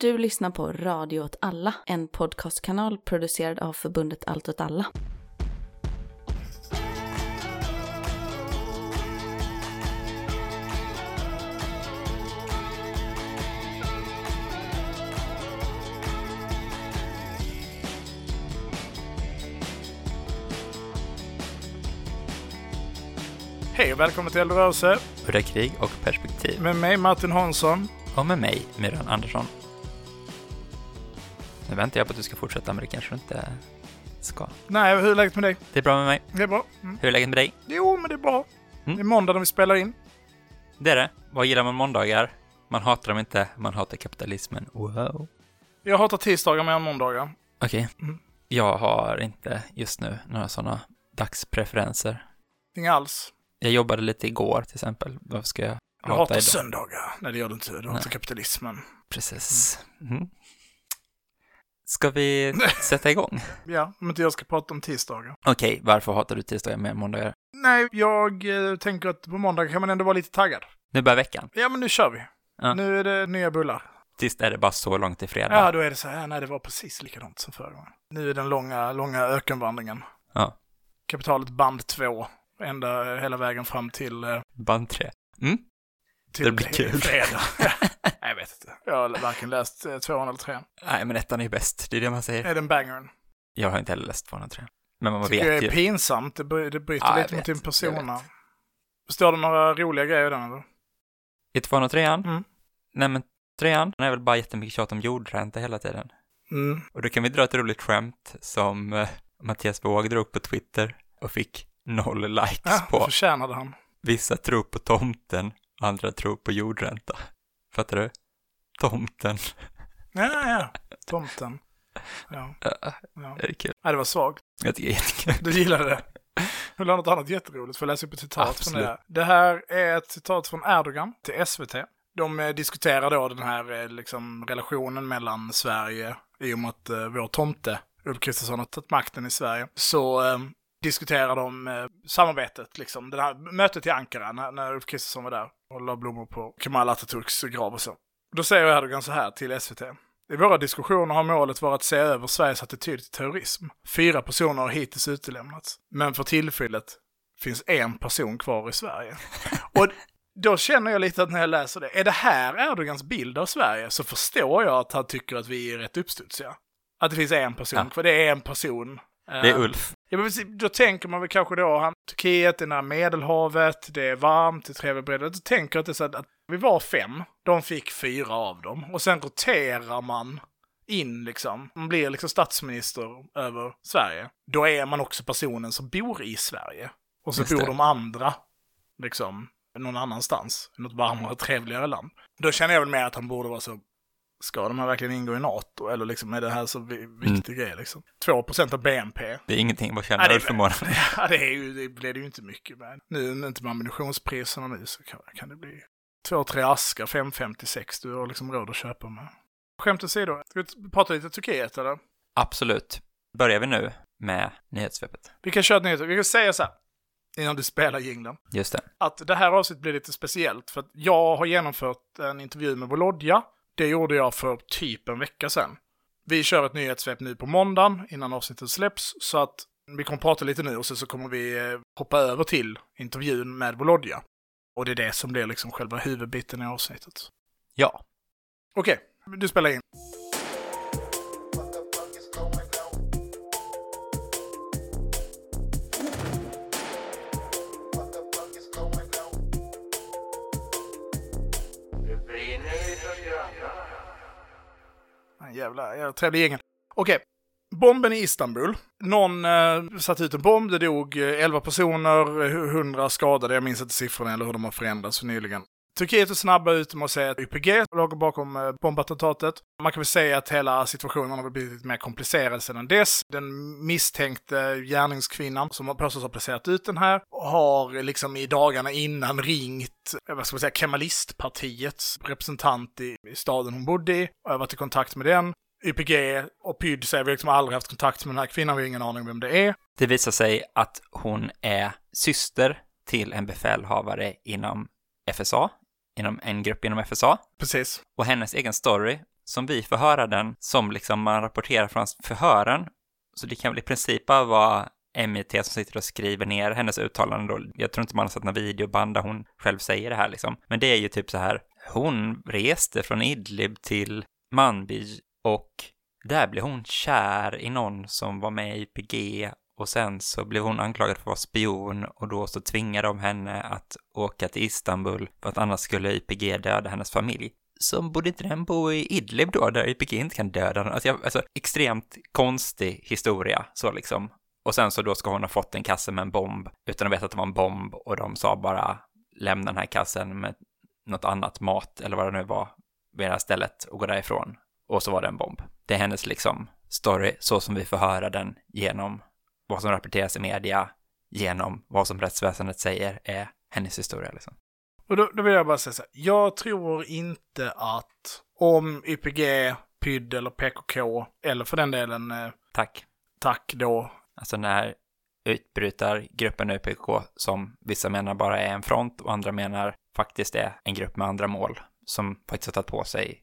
Du lyssnar på Radio åt alla, en podcastkanal producerad av förbundet Allt åt alla. Hej och välkommen till Eldrörelse Udda krig och perspektiv. med mig Martin Hansson. Och med mig, Myran Andersson. Väntar jag på att du ska fortsätta, men det kanske du inte ska. Nej, hur är läget med dig? Det är bra med mig. Det är bra. Mm. Hur är läget med dig? Jo, men det är bra. Mm. Det är måndag när vi spelar in. Det är det. Vad gillar man måndagar? Man hatar dem inte, man hatar kapitalismen. Wow. Jag hatar tisdagar mer än måndagar. Okej. Mm. Jag har inte just nu några sådana dagspreferenser. Inga alls. Jag jobbade lite igår till exempel. Varför ska jag Jag hata hatar idag? söndagar. Nej, det gör du inte. Du hatar kapitalismen. Precis. Mm. Ska vi sätta igång? Ja, om inte jag ska prata om tisdagar. Okej, varför hatar du tisdagar mer än måndagar? Nej, jag eh, tänker att på måndag kan man ändå vara lite taggad. Nu börjar veckan. Ja, men nu kör vi. Ja. Nu är det nya bullar. Tisdag är det bara så långt till fredag. Ja, då är det så här. Nej, det var precis likadant som förra gången. Nu är den långa, långa ökenvandringen. Ja. Kapitalet band två. Ända hela vägen fram till eh, Band tre. Mm. Till Det blir kul. fredag. Jag vet inte. Jag har varken läst eh, tvåan eller trean. Nej, men ettan är ju bäst. Det är det man säger. Är den bangern? Jag har inte heller läst tvåan och trean. Men man Tycker jag vet är ju. pinsamt. Det, bry- det bryter Ja, lite mot vet. din persona. Står det några roliga grejer i den eller? I tvåan och trean? Mm. Nej, men trean är väl bara jättemycket tjat om jordränta hela tiden. Mm. Och då kan vi dra ett roligt skämt som eh, Mattias Våg drog på Twitter och fick noll likes Ja, på. förtjänade han. Vissa tror på tomten, andra tror på jordränta. Fattar du? Tomten. Ja, ja. Tomten. Ja. Ja, ja. det är kul. Nej, det var svagt. Jag tycker det är jättekul. Du gillade det. Vill du ha något annat jätteroligt? Får jag läsa upp ett citat från det här? Det här är ett citat från Erdogan till SVT. De eh, diskuterar då den här eh, liksom, relationen mellan Sverige, i och med att eh, vår tomte, Ulf Kristersson, har tagit makten i Sverige. Så eh, diskuterar de eh, samarbetet, liksom. Det här mötet i Ankara, när, när Ulf Kristersson var där och la blommor på Kemal Atatürks grav och så. Då säger Erdogan så här till SVT. I våra diskussioner har målet varit att se över Sveriges attityd till terrorism. Fyra personer har hittills utelämnats. Men för tillfället finns en person kvar i Sverige. Och då känner jag lite att när jag läser det, är det här Erdogans bild av Sverige så förstår jag att han tycker att vi är rätt uppstudsiga. Att det finns en person Ja. kvar, det är en person. Det är Eh, Ulf. Ja, men då tänker man väl kanske då, han, Turkiet, det är nära Medelhavet, det är varmt, det är trevligt bredd. Då tänker jag att det är så att, att vi var fem, de fick fyra av dem. Och sen roterar man in liksom, man blir liksom statsminister över Sverige. Då är man också personen som bor i Sverige. Och så Just bor det. de andra, liksom, någon annanstans, något varmare, trevligare land. Då känner jag väl mer att han borde vara så, ska de här verkligen ingå i NATO? Eller liksom, är det här så vi- viktig grej liksom? 2% av BNP. Det är ingenting. Vad känner du för månad? Ja, det, är ju, det blir det ju inte mycket med. Nu inte med ammunitionspriserna nu så kan, kan det bli två, tre askar, 5,56 du har liksom råd att köpa med. Skämt åsido, ska vi prata lite Turkiet eller? Absolut. Börjar vi nu med nyhetssvepet. Vi kan köra ett nyheter. Vi kan säga så här, innan du spelar jingeln, Just det. att det här avsnittet blir lite speciellt för att jag har genomfört en intervju med Volodja. Det gjorde jag för typ en vecka sedan. Vi kör ett nyhetssvep nu på måndagen innan avsnittet släpps så att vi kommer prata lite nu och sen så kommer vi eh, hoppa över till intervjun med Volodja. Och det är det som blir liksom själva huvudbiten i avsnittet. Ja. Okej, du spelar in. Jävla, jävla trevlig gängen. Okej. Bomben i Istanbul. Någon eh, satte ut en bomb, det dog eh, 11 personer, 100 skadade, jag minns inte siffrorna eller hur de har förändrats nyligen. Turkiet är snabba ut med att säga att YPG låg bakom eh, bombattentatet. Man kan väl säga att hela situationen har blivit lite mer komplicerad sedan dess. Den misstänkte gärningskvinnan som påstås ha placerat ut den här har liksom i dagarna innan ringt, eh, vad ska man säga, Kemalistpartiets representant i, i staden hon bodde i och har varit i kontakt med den. YPG och PYD säger vi liksom aldrig haft kontakt med den här kvinnan, vi har ingen aning om vem det är. Det visar sig att hon är syster till en befälhavare inom FSA, inom en grupp inom FSA. Precis. Och hennes egen story som vi får höra den, som liksom man rapporterar från förhören. Så det kan väl i princip bara vara MIT som sitter och skriver ner hennes uttalanden då. Jag tror inte man har sett några videoband där hon själv säger det här liksom. Men det är ju typ så här, hon reste från Idlib till Manbij och där blev hon kär i någon som var med i YPG och sen så blev hon anklagad för att vara spion och då så tvingade de henne att åka till Istanbul för att annars skulle YPG döda hennes familj. Så borde inte den bo i Idlib då, där YPG inte kan döda någon? Alltså, jag, alltså extremt konstig historia, så liksom. Och sen så då ska hon ha fått en kasse med en bomb utan att veta att det var en bomb och de sa bara lämna den här kassen med något annat mat eller vad det nu var vid det här stället och gå därifrån. Och så var det en bomb. Det är hennes liksom story så som vi får höra den genom vad som rapporteras i media, genom vad som rättsväsendet säger är hennes historia liksom. Och då, då vill jag bara säga så här, jag tror inte att om YPG, PYD eller PKK, eller för den delen eh, Tack. tack då, Alltså när utbrytargruppen UPK, som vissa menar bara är en front och andra menar faktiskt är en grupp med andra mål, som faktiskt har tagit på sig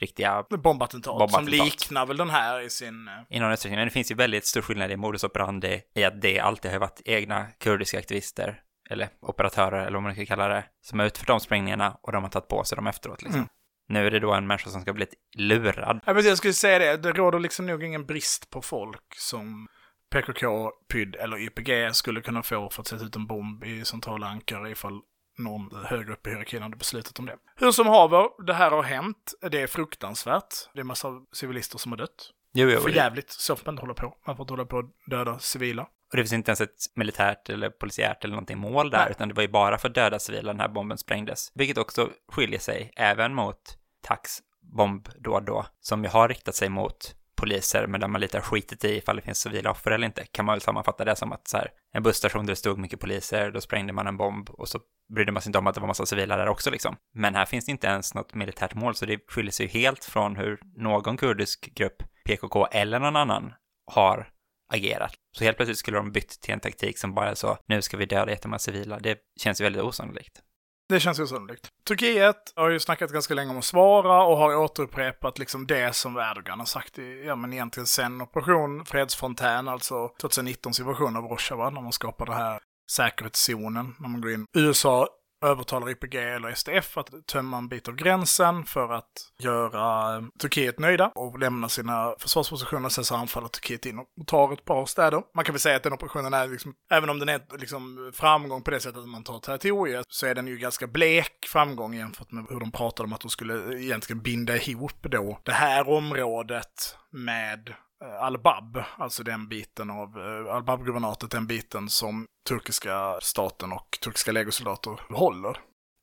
riktiga bombattentat, som Bombattentat. liknar väl den här i sin... eh, i någon utsträckning. Men det finns ju väldigt stor skillnad i modus operandi i att det alltid har varit egna kurdiska aktivister, eller operatörer, eller vad man ska kalla det, som har utfört de sprängningarna och de har tagit på sig dem efteråt liksom. Mm. Nu är det då en människa som ska bli lurad. Ja, precis, jag skulle säga det, det råder liksom nog ingen brist på folk som PKK, PYD eller YPG skulle kunna få för att sätta ut en bomb i centrala Ankara ifall någon högre upp i hierarkin hade beslutat om det. Hur som haver, det här har hänt. Det är fruktansvärt. Det är massa civilister som har dött. Jo, jo, För jävligt. Så får man inte hålla på. Man får inte hålla på att döda civila. Och det finns inte ens ett militärt eller polisiärt eller någonting mål där, Nej. utan det var ju bara för att döda civila den här bomben sprängdes. Vilket också skiljer sig även mot Tax bombdåd då, som ju har riktat sig mot poliser, men där man lite har skitit i ifall det finns civila offer eller inte. Kan man väl sammanfatta det som att så här, en busstation där det stod mycket poliser, då sprängde man en bomb och så brydde man sig inte om att det var massa civila där också liksom. Men här finns det inte ens något militärt mål, så det skiljer sig ju helt från hur någon kurdisk grupp, PKK eller någon annan, har agerat. Så helt plötsligt skulle de bytt till en taktik som bara är så, nu ska vi döda jättemånga civila. Det känns ju väldigt osannolikt. Det känns osannolikt. Turkiet har ju snackat ganska länge om att svara och har återupprepat liksom det som Erdogan har sagt i, ja men egentligen sen Operation Fredsfontän, alltså 2019 version av Rojava, när man skapar det här säkerhetszonen, när man går in. USA övertalar YPG eller SDF att tömma en bit av gränsen för att göra eh, Turkiet nöjda och lämna sina försvarspositioner. Sen så anfaller Turkiet in och tar ett par städer. Man kan väl säga att den operationen är liksom, även om den är liksom framgång på det sättet att man tar territoriet, så är den ju ganska blek framgång jämfört med hur de pratade om att de skulle egentligen binda ihop då det här området med Al-Bab, alltså den biten av eh, Al-Bab-guvernatet, den biten som turkiska staten och turkiska legosoldater håller.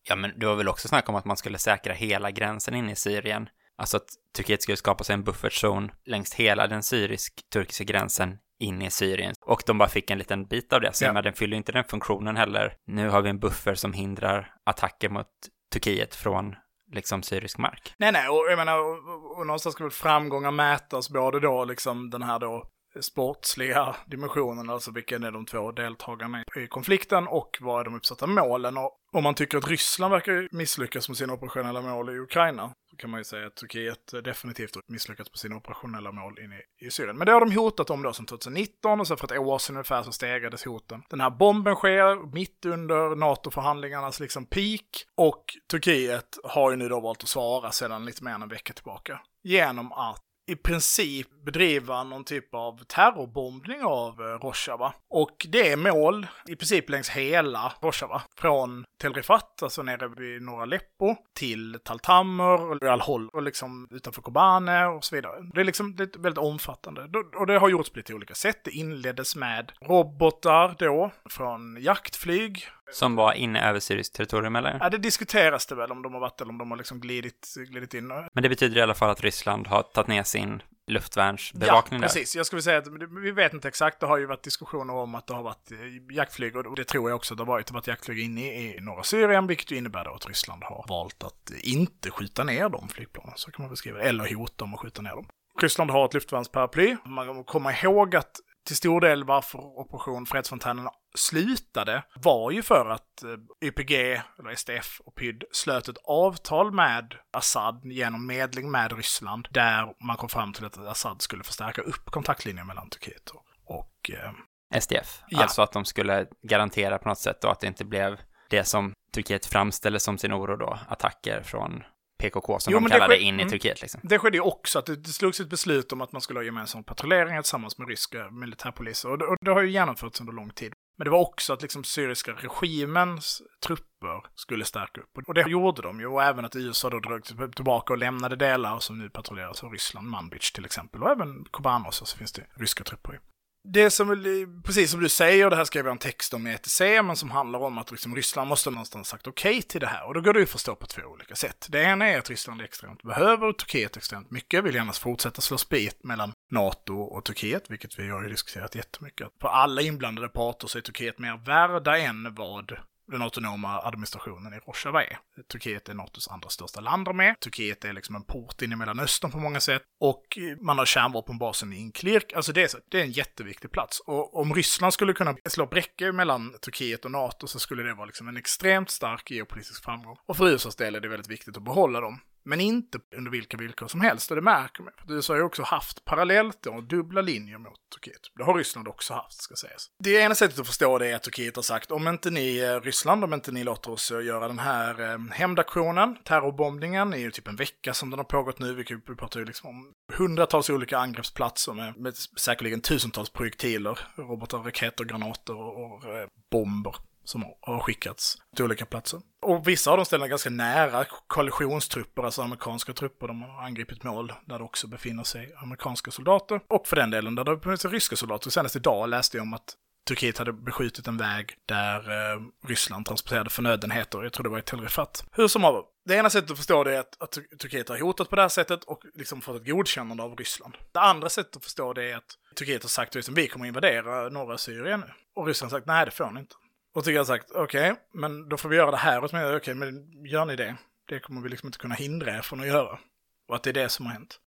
Ja, men det var väl också snack om att man skulle säkra hela gränsen in i Syrien. Alltså att Turkiet skulle skapa sig en buffertzon längs hela den syrisk-turkiska gränsen in i Syrien. Och de bara fick en liten bit av det, så Ja. menar, den fyller inte den funktionen heller. Nu har vi en buffer som hindrar attacker mot Turkiet från liksom syrisk mark. Nej, nej, och jag menar, och, och, någonstans ska väl framgångar mätas både då liksom den här då sportsliga dimensionen, alltså vilken är de två deltagarna i konflikten och vad är de uppsatta målen. Och om man tycker att Ryssland verkar misslyckas med sina operationella mål i Ukraina, kan man ju säga att Turkiet definitivt har misslyckats på sina operationella mål inne i, i Syrien. Men det har de hotat om då sedan 2019 och så för ett år sedan ungefär så stegrades hoten. Den här bomben sker mitt under NATO-förhandlingarnas liksom peak och Turkiet har ju nu då valt att svara sedan lite mer än en vecka tillbaka. Genom att i princip bedriva någon typ av terrorbombning av eh, Rojava. Och det är mål i princip längs hela Rojava. Från Tel Rifat, alltså nere vid norra Aleppo, till Taltammer och Al-Hol och liksom utanför Kobane och så vidare. Det är liksom det är väldigt omfattande. Och det har gjorts på lite olika sätt. Det inleddes med robotar då, från jaktflyg. Som var inne över syriskt territorium, eller? Ja, det diskuteras det väl om de har varit eller om de har liksom glidit, glidit in. Men det betyder i alla fall att Ryssland har tagit ner sin luftvärnsbevakning ja, där. precis. Jag skulle säga att vi vet inte exakt. Det har ju varit diskussioner om att det har varit eh, jaktflyg och det tror jag också det har varit. Det har varit jaktflyg inne i, norra Syrien, vilket ju innebär då att Ryssland har valt att inte skjuta ner de flygplanen. Så kan man beskriva det. Eller hota dem och skjuta ner dem. Ryssland har ett luftvärnsparaply. Man kommer ihåg att till stor del varför Operation Fredsfontänen slutade var ju för att eh, YPG, eller SDF och PYD slöt ett avtal med Assad genom medling med Ryssland där man kom fram till att Assad skulle förstärka upp kontaktlinjen mellan Turkiet och, eh, SDF. Ja. Alltså att de skulle garantera på något sätt då att det inte blev det som Turkiet framställer som sin oro då, attacker från PKK som Jo, de men det in i mm. Turkiet liksom. Det skedde ju också att det, det slogs ett beslut om att man skulle ha gemensam patrullering tillsammans med ryska militärpoliser. Och det, och det har ju genomförts under lång tid. Men det var också att liksom syriska regimens trupper skulle stärka upp. Och det gjorde de ju. Och även att USA då drog tillbaka och lämnade delar som nu patrulleras av Ryssland, Manbij till exempel. Och även Kobanos, och så finns det ryska trupper i. Det som, precis som du säger, det här skrev jag en text om i ETC, men som handlar om att liksom Ryssland måste någonstans sagt okej till det här. Och då går det ju att förstå på två olika sätt. Det ena är att Ryssland extremt behöver Turkiet extremt mycket, vill gärna fortsätta slå spit mellan NATO och Turkiet, vilket vi har ju diskuterat jättemycket. För alla inblandade parter så är Turkiet mer värda än vad den autonoma administrationen i Rojava är. Turkiet är NATOs andra största land med. Turkiet är liksom en port in i Mellanöstern på många sätt. Och man har kärnvapenbasen i Inklirk. Alltså det är, så, det är en jätteviktig plats. Och om Ryssland skulle kunna slå bräckor mellan Turkiet och NATO så skulle det vara liksom en extremt stark geopolitisk framgång. Och för USAs del är det väldigt viktigt att behålla dem. Men inte under vilka villkor som helst, och det märker man. USA har ju också haft parallellt då, dubbla linjer mot Turkiet. Det har Ryssland också haft, ska sägas. Det ena sättet att förstå det är att Turkiet har sagt, om inte ni, eh, Ryssland, om inte ni låter oss eh, göra den här eh, hämndaktionen, terrorbombningen, i ju typ en vecka som den har pågått nu, vilket vi pratar ju liksom om hundratals olika angreppsplatser med, med säkerligen tusentals projektiler, robotar, raketer, granater och, och eh, bomber som har skickats till olika platser. Och vissa av de ställena är ganska nära koalitionstrupper, alltså amerikanska trupper. De har angripit mål där det också befinner sig amerikanska soldater. Och för den delen där det befinner sig ryska soldater. Senast idag läste jag om att Turkiet hade beskjutit en väg där eh, Ryssland transporterade förnödenheter. Jag tror det var i Telrifat. Hur som haver. Det ena sättet att förstå det är att, att Turkiet har hotat på det här sättet och liksom fått ett godkännande av Ryssland. Det andra sättet att förstå det är att Turkiet har sagt att vi kommer invadera norra Syrien nu. Och Ryssland har sagt nej det får ni inte. Och tycker jag sagt okej, men då får vi göra det här åtminstone. Okej, men gör ni det? Det kommer vi liksom inte kunna hindra er från att göra. Och att det är det som har hänt.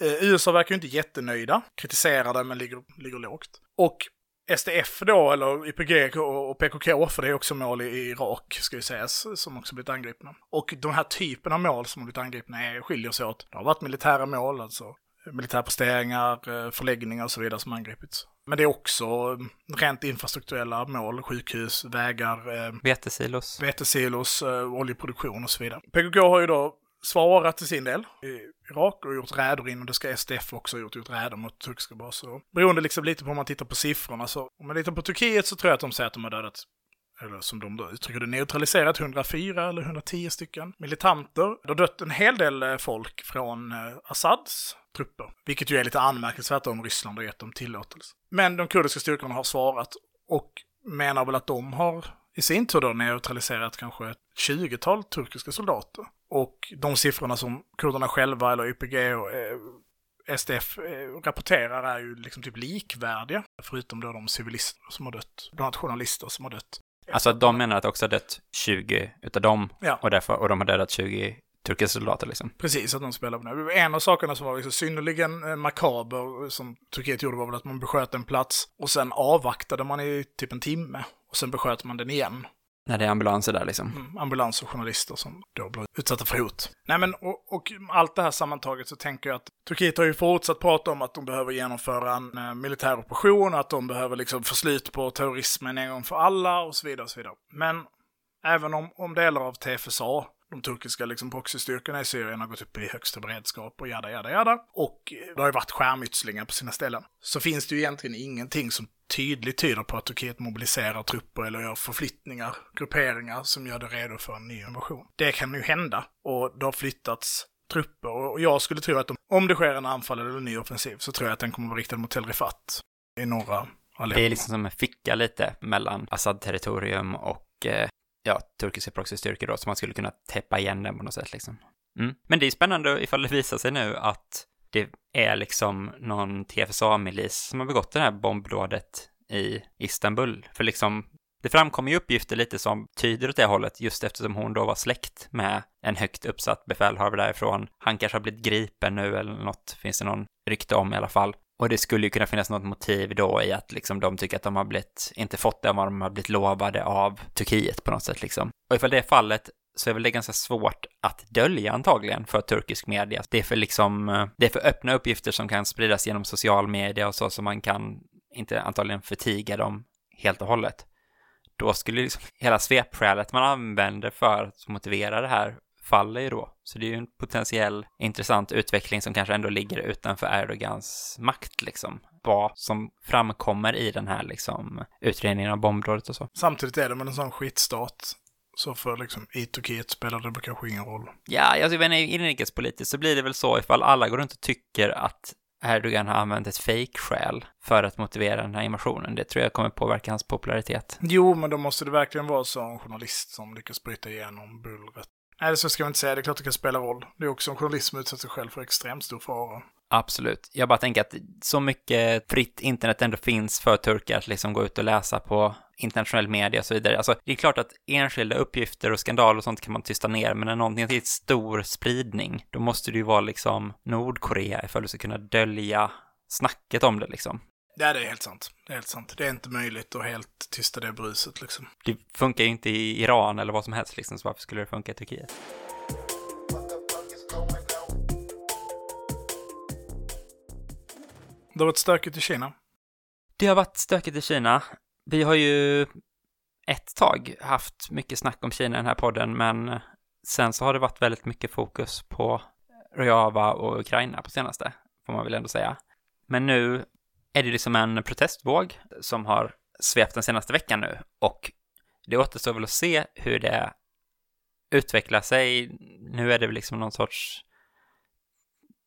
Eh, USA verkar ju inte jättenöjda, kritiserar det men ligger, ligger lågt. Och SDF då, eller YPG och och PKK, för det är också mål i Irak, ska ju sägas, som också blivit angripna. Och de här typen av mål som har blivit angripna är, skiljer sig åt. Det har varit militära mål, alltså militärposteringar, eh, förläggningar och så vidare som angripits. Men det är också eh, rent infrastrukturella mål, sjukhus, vägar, eh, Vetesilos. vetesilos, eh, oljeproduktion och så vidare. PKK har ju då svarat till sin del i Irak och gjort räder in och det ska SDF också ha gjort, gjort räder mot turkiska baser. Beroende liksom lite på om man tittar på siffrorna så om man tittar på Turkiet så tror jag att de säger att de har dödat eller som de då uttrycker det, neutraliserat 104 eller 110 stycken militanter. Det har dött en hel del eh, folk från eh, Assads trupper, vilket ju är lite anmärkningsvärt om Ryssland har gett dem tillåtelse. Men de kurdiska styrkorna har svarat och menar väl att de har i sin tur då neutraliserat kanske ett 20-tal turkiska soldater. Och de siffrorna som kurderna själva eller YPG och eh, SDF rapporterar är ju liksom typ likvärdiga, förutom då de civilister som har dött, bland annat journalister som har dött. Alltså att de menar att det också har dött 20 utav dem Ja. och, därför, och de har dödat 20 turkiska soldater liksom. Precis, att de spelar på det. En av sakerna som var liksom synnerligen eh, makaber som Turkiet gjorde var väl att man besköt en plats och sen avvaktade man i typ en timme och sen besköt man den igen. När det är ambulanser där liksom. Mm, ambulans och journalister som då blir utsatta för hot. Nej men, och, och allt det här sammantaget så tänker jag att Turkiet har ju fortsatt prata om att de behöver genomföra en eh, militär operation, att de behöver liksom få slut på terrorismen en gång för alla och så vidare och så vidare. Men även om, om delar av TFSA, de turkiska liksom proxystyrkorna i Syrien har gått upp i högsta beredskap och jada, jada, jada. Och det har ju varit skärmytslingar på sina ställen. Så finns det ju egentligen ingenting som tydligt tyder på att Turkiet mobiliserar trupper eller gör förflyttningar, grupperingar som gör det redo för en ny invasion. Det kan ju hända och det har flyttats trupper och jag skulle tro att de, om det sker en anfall eller en ny offensiv så tror jag att den kommer vara riktad mot Tel Rifat i norra Aleppo. Det är liksom som en ficka lite mellan Assad-territorium och eh, ja, turkiska proxystyrkor då, så man skulle kunna täppa igen den på något sätt liksom. Mm. Men det är spännande ifall det visar sig nu att det är liksom någon TFSA-milis som har begått det här bombdådet i Istanbul. För liksom, det framkommer ju uppgifter lite som tyder åt det hållet, just eftersom hon då var släkt med en högt uppsatt befälhavare därifrån. Han kanske har blivit gripen nu eller något, finns det någon rykte om i alla fall. Och det skulle ju kunna finnas något motiv då i att liksom de tycker att de har blivit, inte fått det vad de har blivit lovade av Turkiet på något sätt liksom. Och ifall det är fallet så är väl det ganska svårt att dölja antagligen för turkisk media. Det är för liksom, eh, det är för öppna uppgifter som kan spridas genom social media och så, så man kan inte antagligen förtiga dem helt och hållet. Då skulle liksom hela svepskälet man använder för att motivera det här faller ju då. Så det är ju en potentiell intressant utveckling som kanske ändå ligger utanför Erdogans makt liksom. Vad som framkommer i den här liksom utredningen av bombdådet och så. Samtidigt är det med en sån skitstat. Så för liksom i Turkiet spelar det kanske ingen roll. Ja, alltså jag inte, inrikespolitiskt så blir det väl så ifall alla går runt och tycker att Erdogan har använt ett fejkskäl för att motivera den här invasionen. Det tror jag kommer påverka hans popularitet. Jo, men då måste det verkligen vara så en journalist som lyckas bryta igenom bullret. Nej, så ska man inte säga. Det är klart det kan spela roll. Det är också en journalist som utsätter sig själv för extremt stor fara. Absolut. Jag bara tänker att så mycket fritt internet ändå finns för turkar att liksom gå ut och läsa på internationell media och så vidare. Alltså, det är klart att enskilda uppgifter och skandaler och sånt kan man tysta ner, men när någonting har stor spridning, då måste det ju vara liksom Nordkorea ifall du ska kunna dölja snacket om det liksom. Ja, det är helt sant. Det är helt sant. Det är inte möjligt att helt tysta det bruset liksom. Det funkar ju inte i Iran eller vad som helst liksom, så varför skulle det funka i Turkiet? Det har varit stökigt i Kina. Det har varit stökigt i Kina. Vi har ju ett tag haft mycket snack om Kina i den här podden, men sen så har det varit väldigt mycket fokus på Rojava och Ukraina på senaste, får man väl ändå säga. Men nu är det liksom en protestvåg som har svept den senaste veckan nu och det återstår väl att se hur det utvecklar sig. Nu är det väl liksom någon sorts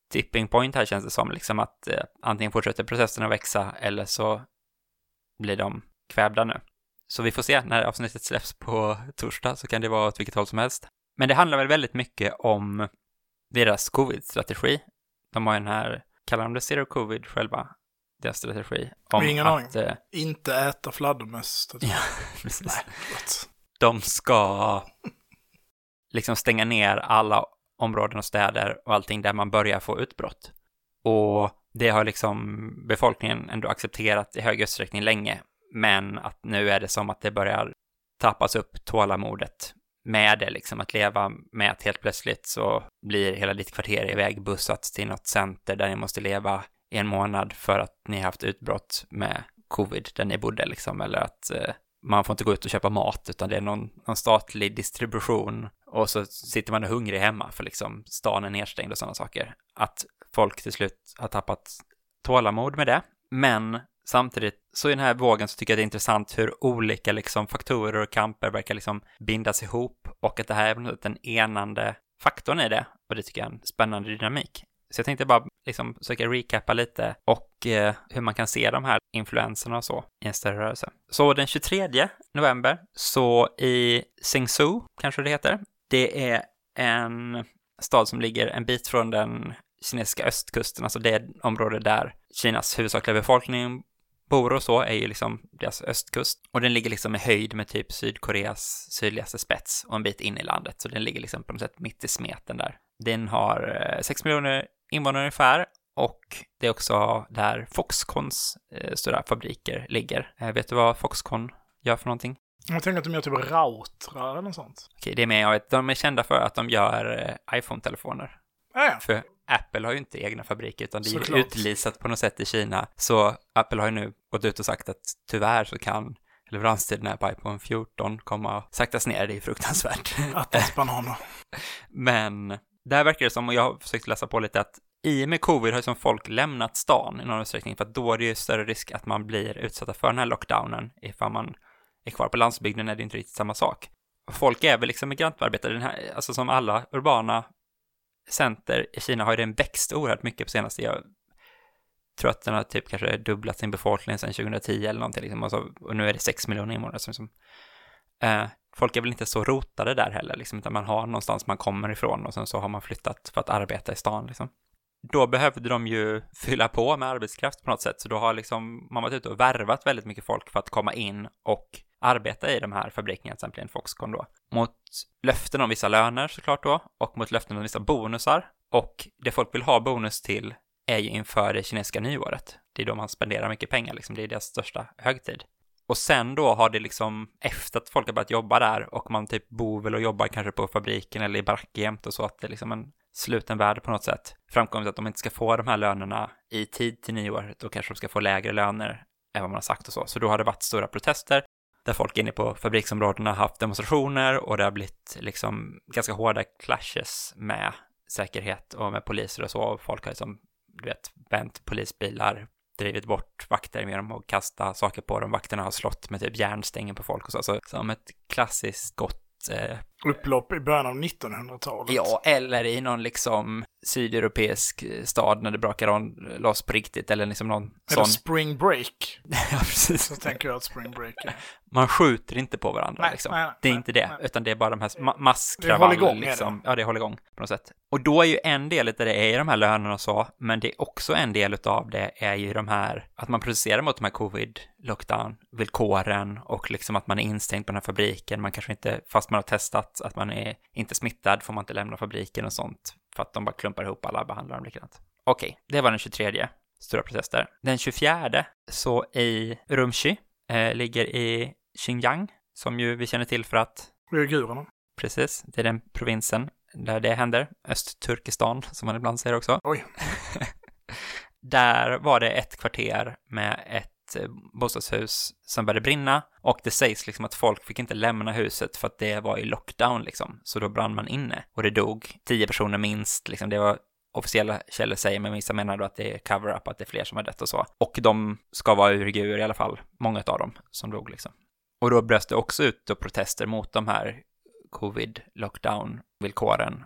tipping point här känns det som, liksom att eh, antingen fortsätter protesterna växa eller så blir de kvävda nu. Så vi får se när avsnittet släpps på torsdag så kan det vara åt vilket håll som helst. Men det handlar väl väldigt mycket om deras covid-strategi. De har ju den här, kallar de det zero covid själva? Deras strategi. Om ingen aning. Att, eh, Inte äta fladdermöss. Ja, precis. Nej, de ska liksom stänga ner alla områden och städer och allting där man börjar få utbrott. Och det har liksom befolkningen ändå accepterat i hög utsträckning länge, men att nu är det som att det börjar tappas upp tålamodet med det, liksom att leva med att helt plötsligt så blir hela ditt kvarter ivägbussat till något center där ni måste leva i en månad för att ni har haft utbrott med covid där ni bodde liksom, eller att eh, man får inte gå ut och köpa mat utan det är någon, någon statlig distribution och så sitter man hungrig hemma för liksom stan är nedstängd och sådana saker. Att folk till slut har tappat tålamod med det. Men samtidigt så i den här vågen så tycker jag det är intressant hur olika liksom faktorer och kamper verkar liksom bindas ihop och att det här är den enande faktorn i det. Och det tycker jag är en spännande dynamik. Så jag tänkte bara liksom försöka recappa lite och eh, hur man kan se de här influenserna och så i en större rörelse. Så den 23 november så i Singsu, kanske det heter, det är en stad som ligger en bit från den kinesiska östkusten, alltså det område där Kinas huvudsakliga befolkning bor och så är ju liksom deras östkust och den ligger liksom i höjd med typ Sydkoreas sydligaste spets och en bit in i landet, så den ligger liksom på något sätt mitt i smeten där. Den har eh, 6 miljoner invånare ungefär och det är också där Foxcons eh, stora fabriker ligger. Eh, vet du vad Foxconn gör för någonting? Jag tänker att de gör typ routrar eller något sånt. Okej, det är med jag vet. De är kända för att de gör eh, iPhone-telefoner. Ja, För Apple har ju inte egna fabriker, utan det är Såklart. utlisat på något sätt i Kina. Så Apple har ju nu gått ut och sagt att tyvärr så kan leveranstiderna på iPhone 14 komma saktas ner. Det är fruktansvärt. Attans bananer. Men där verkar det som, och jag har försökt läsa på lite, att i och med covid har ju som folk lämnat stan i någon utsträckning, för att då är det ju större risk att man blir utsatta för den här lockdownen ifall man är kvar på landsbygden är det inte riktigt samma sak. Folk är väl liksom migrantarbetare, den här, alltså som alla urbana center i Kina har ju den växt oerhört mycket på senaste. Jag tror att den har typ kanske dubblat sin befolkning sedan 2010 eller någonting liksom, och, så, och nu är det 6 miljoner invånare som, som eh, folk är väl inte så rotade där heller, liksom, utan man har någonstans man kommer ifrån och sen så har man flyttat för att arbeta i stan liksom. Då behövde de ju fylla på med arbetskraft på något sätt, så då har liksom man varit ute och värvat väldigt mycket folk för att komma in och arbeta i de här fabrikerna, till exempel en Foxconn då, mot löften om vissa löner såklart då, och mot löften om vissa bonusar. Och det folk vill ha bonus till är ju inför det kinesiska nyåret. det är då man spenderar mycket pengar, liksom. det är deras största högtid. Och sen då har det liksom, efter att folk har börjat jobba där och man typ bor väl och jobbar kanske på fabriken eller i baracker jämt och så, att det är liksom en sluten värld på något sätt, framkommit att de inte ska få de här lönerna i tid till nyår, då kanske de ska få lägre löner än vad man har sagt och så. Så då har det varit stora protester där folk inne på fabriksområdena har haft demonstrationer och det har blivit liksom ganska hårda clashes med säkerhet och med poliser och så. Och folk har liksom, du vet, vänt polisbilar, drivit bort vakter med dem och kastat saker på dem. Vakterna har slått med typ järnstängen på folk och så. Så som ett klassiskt gott eh, Upplopp i början av 1900-talet. Ja, eller i någon liksom sydeuropeisk stad när det brakar on, loss på riktigt, eller liksom någon Eller sån... spring break. ja, precis. Så tänker jag att spring break är. Man skjuter inte på varandra Nej, liksom. nej, nej, det är inte det, utan det är bara de här ma- masskravaller. Det håller igång, det. liksom. Ja, det håller igång på något sätt. Och då är ju en del av det är ju de här lönerna och så, men det är också en del av det är ju de här, att man protesterar mot de här covid lockdown villkoren och liksom att man är instängd på den här fabriken. Man kanske inte, fast man har testat att man är inte smittad, får man inte lämna fabriken och sånt för att de bara klumpar ihop alla och behandlar dem likadant. Okej, det var den 23 stora protester. Den 24 så i Urumqi, eh, ligger i Xinjiang, som ju vi känner till för att, Uigurerna. precis, det är den provinsen där det händer, Östturkestan, som man ibland säger också. Oj. Där var det ett kvarter med ett ett eh, bostadshus som började brinna och det sägs liksom att folk fick inte lämna huset för att det var i lockdown liksom. Så då brann man inne och det dog tio personer minst liksom. Det var officiella källor säger, men vissa menar då att det är cover-up, att det är fler som har dött och så. Och de ska vara uigurer i alla fall, många av dem som dog liksom. Och då bröst det också ut då protester mot de här covid-lockdown-villkoren,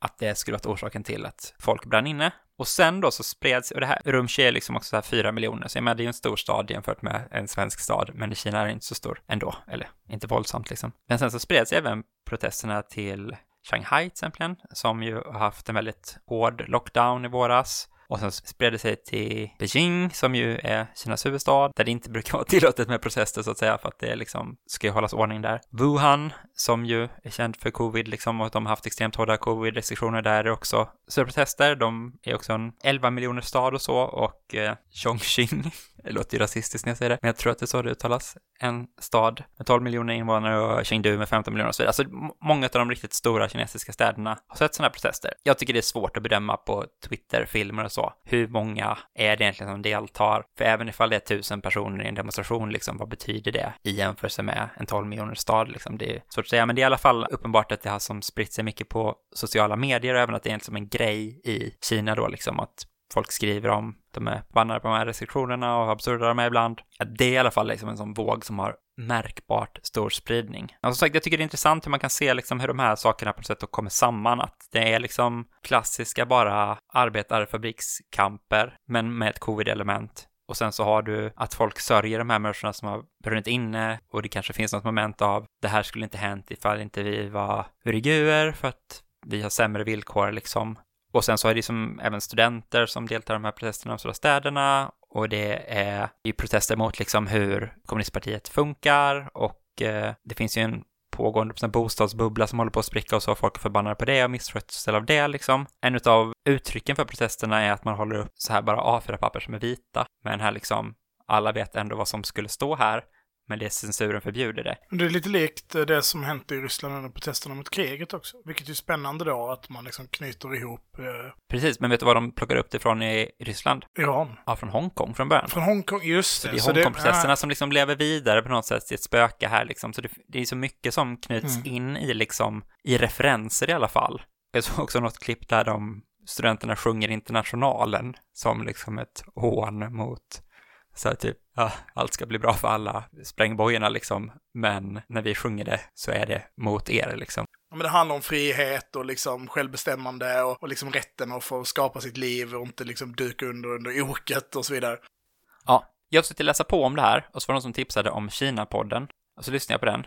att det skulle varit orsaken till att folk brann inne. Och sen då så spreds, och det här, Rumshi är liksom också så här fyra miljoner, så jag menar det är ju en stor stad jämfört med en svensk stad, men i Kina är det inte så stor ändå, eller inte våldsamt liksom. Men sen så spreds även protesterna till Shanghai till exempel, som ju har haft en väldigt hård lockdown i våras. Och sen spred det sig till Beijing, som ju är Kinas huvudstad, där det inte brukar vara tillåtet med protester så att säga, för att det liksom ska ju hållas ordning där. Wuhan, som ju är känd för covid, liksom, och att de har haft extremt hårda covid-restriktioner där är också Så protester. De är också en 11 miljoner stad och så, och eh, Chongqing, det låter ju rasistiskt när jag säger det, men jag tror att det är så det uttalas, en stad med 12 miljoner invånare och Chengdu med 15 miljoner och så vidare. Alltså många av de riktigt stora kinesiska städerna har sett sådana här protester. Jag tycker det är svårt att bedöma på Twitter-filmer och så. Hur många är det egentligen som deltar? För även ifall det är tusen personer i en demonstration, liksom, vad betyder det i jämförelse med en 12 miljoner stad? Liksom? Det är svårt att säga, men det är i alla fall uppenbart att det har som spritt sig mycket på sociala medier och även att det är liksom en grej i Kina då, liksom att folk skriver om, de är bannade på de här restriktionerna och hur absurda de är ibland. Ja, det är i alla fall liksom en sån våg som har märkbart stor spridning. Och som sagt, jag tycker det är intressant hur man kan se liksom hur de här sakerna på något sätt då kommer samman, att det är liksom klassiska bara arbetarfabrikskamper, men med ett covid-element. Och sen så har du att folk sörjer de här människorna som har brunnit inne och det kanske finns något moment av det här skulle inte hänt ifall inte vi var uigurer för att vi har sämre villkor liksom. Och sen så är det som även studenter som deltar i de här protesterna i de stora städerna. Och det är i protester mot liksom hur kommunistpartiet funkar. Och eh, det finns ju en pågående en bostadsbubbla som håller på att spricka och så folk är förbannade på det och misskötsel av det liksom. En av uttrycken för protesterna är att man håller upp så här bara A4-papper som är vita. Men här liksom alla vet ändå vad som skulle stå här men det är censuren förbjuder det. Det är lite likt eh, det som hänt i Ryssland under protesterna mot kriget också. Vilket är spännande då att man liksom knyter ihop eh, Precis, men vet du vad de plockar upp det från i Ryssland? Iran. Ja, från Hongkong från början. Från Hongkong, just Så det. det är Så Hongkong-protesterna som liksom lever vidare på något sätt i ett spöke här liksom. Så det, det är så mycket som knyts Mm. in i liksom, i referenser i alla fall. Jag såg också något klipp där de studenterna sjunger Internationalen som liksom ett hån mot så här typ, ja, allt ska bli bra för alla, spräng bojorna liksom, men när vi sjunger det så är det mot er liksom. Ja, men det handlar om frihet och liksom självbestämmande och, och liksom rätten att få skapa sitt liv och inte liksom duka under under oket och så vidare. Ja, jag försökte läsa på om det här och så var det någon som tipsade om Kina-podden och så lyssnade jag på den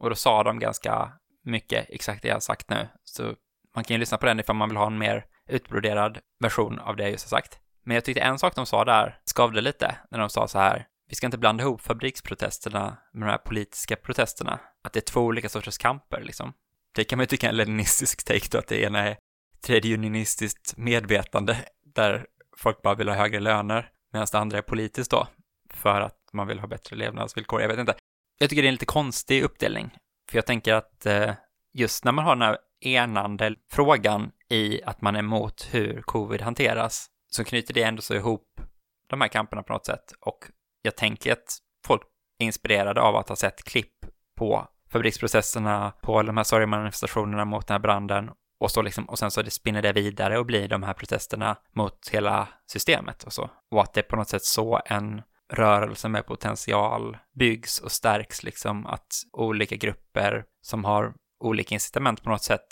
och då sa de ganska mycket exakt det jag har sagt nu. Så man kan ju lyssna på den ifall man vill ha en mer utbroderad version av det jag just har sagt. Men jag tyckte en sak de sa där skavde lite när de sa så här, vi ska inte blanda ihop fabriksprotesterna med de här politiska protesterna, att det är två olika sorters kamper liksom. Det kan man ju tycka är en leninistisk take då, att det ena är tredje unionistiskt medvetande, där folk bara vill ha högre löner, medan det andra är politiskt då, för att man vill ha bättre levnadsvillkor. Jag vet inte. Jag tycker det är en lite konstig uppdelning, för jag tänker att eh, just när man har den här enande frågan i att man är emot hur covid hanteras, så knyter det ändå så ihop de här kamperna på något sätt. Och jag tänker att folk är inspirerade av att ha sett klipp på fabriksprocesserna, på de här sorgmanifestationerna mot den här branden och, så liksom, och sen så det spinner det vidare och blir de här protesterna mot hela systemet och så. Och att det på något sätt så en rörelse med potential byggs och stärks liksom att olika grupper som har olika incitament på något sätt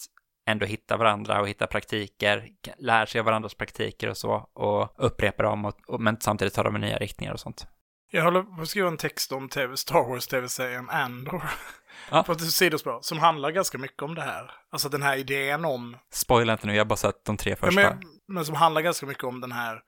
ändå hittar varandra och hittar praktiker, lär sig av varandras praktiker och så och upprepar dem och, och, men samtidigt tar de nya riktningar och sånt. Jag håller på att skriva en text om TV, Star Wars tv-serien Andor. Ja. På ett sidospår. Som handlar ganska mycket om det här. Alltså den här idén om... Spoila inte nu, jag har bara sett de tre första. men, men som handlar ganska mycket om den här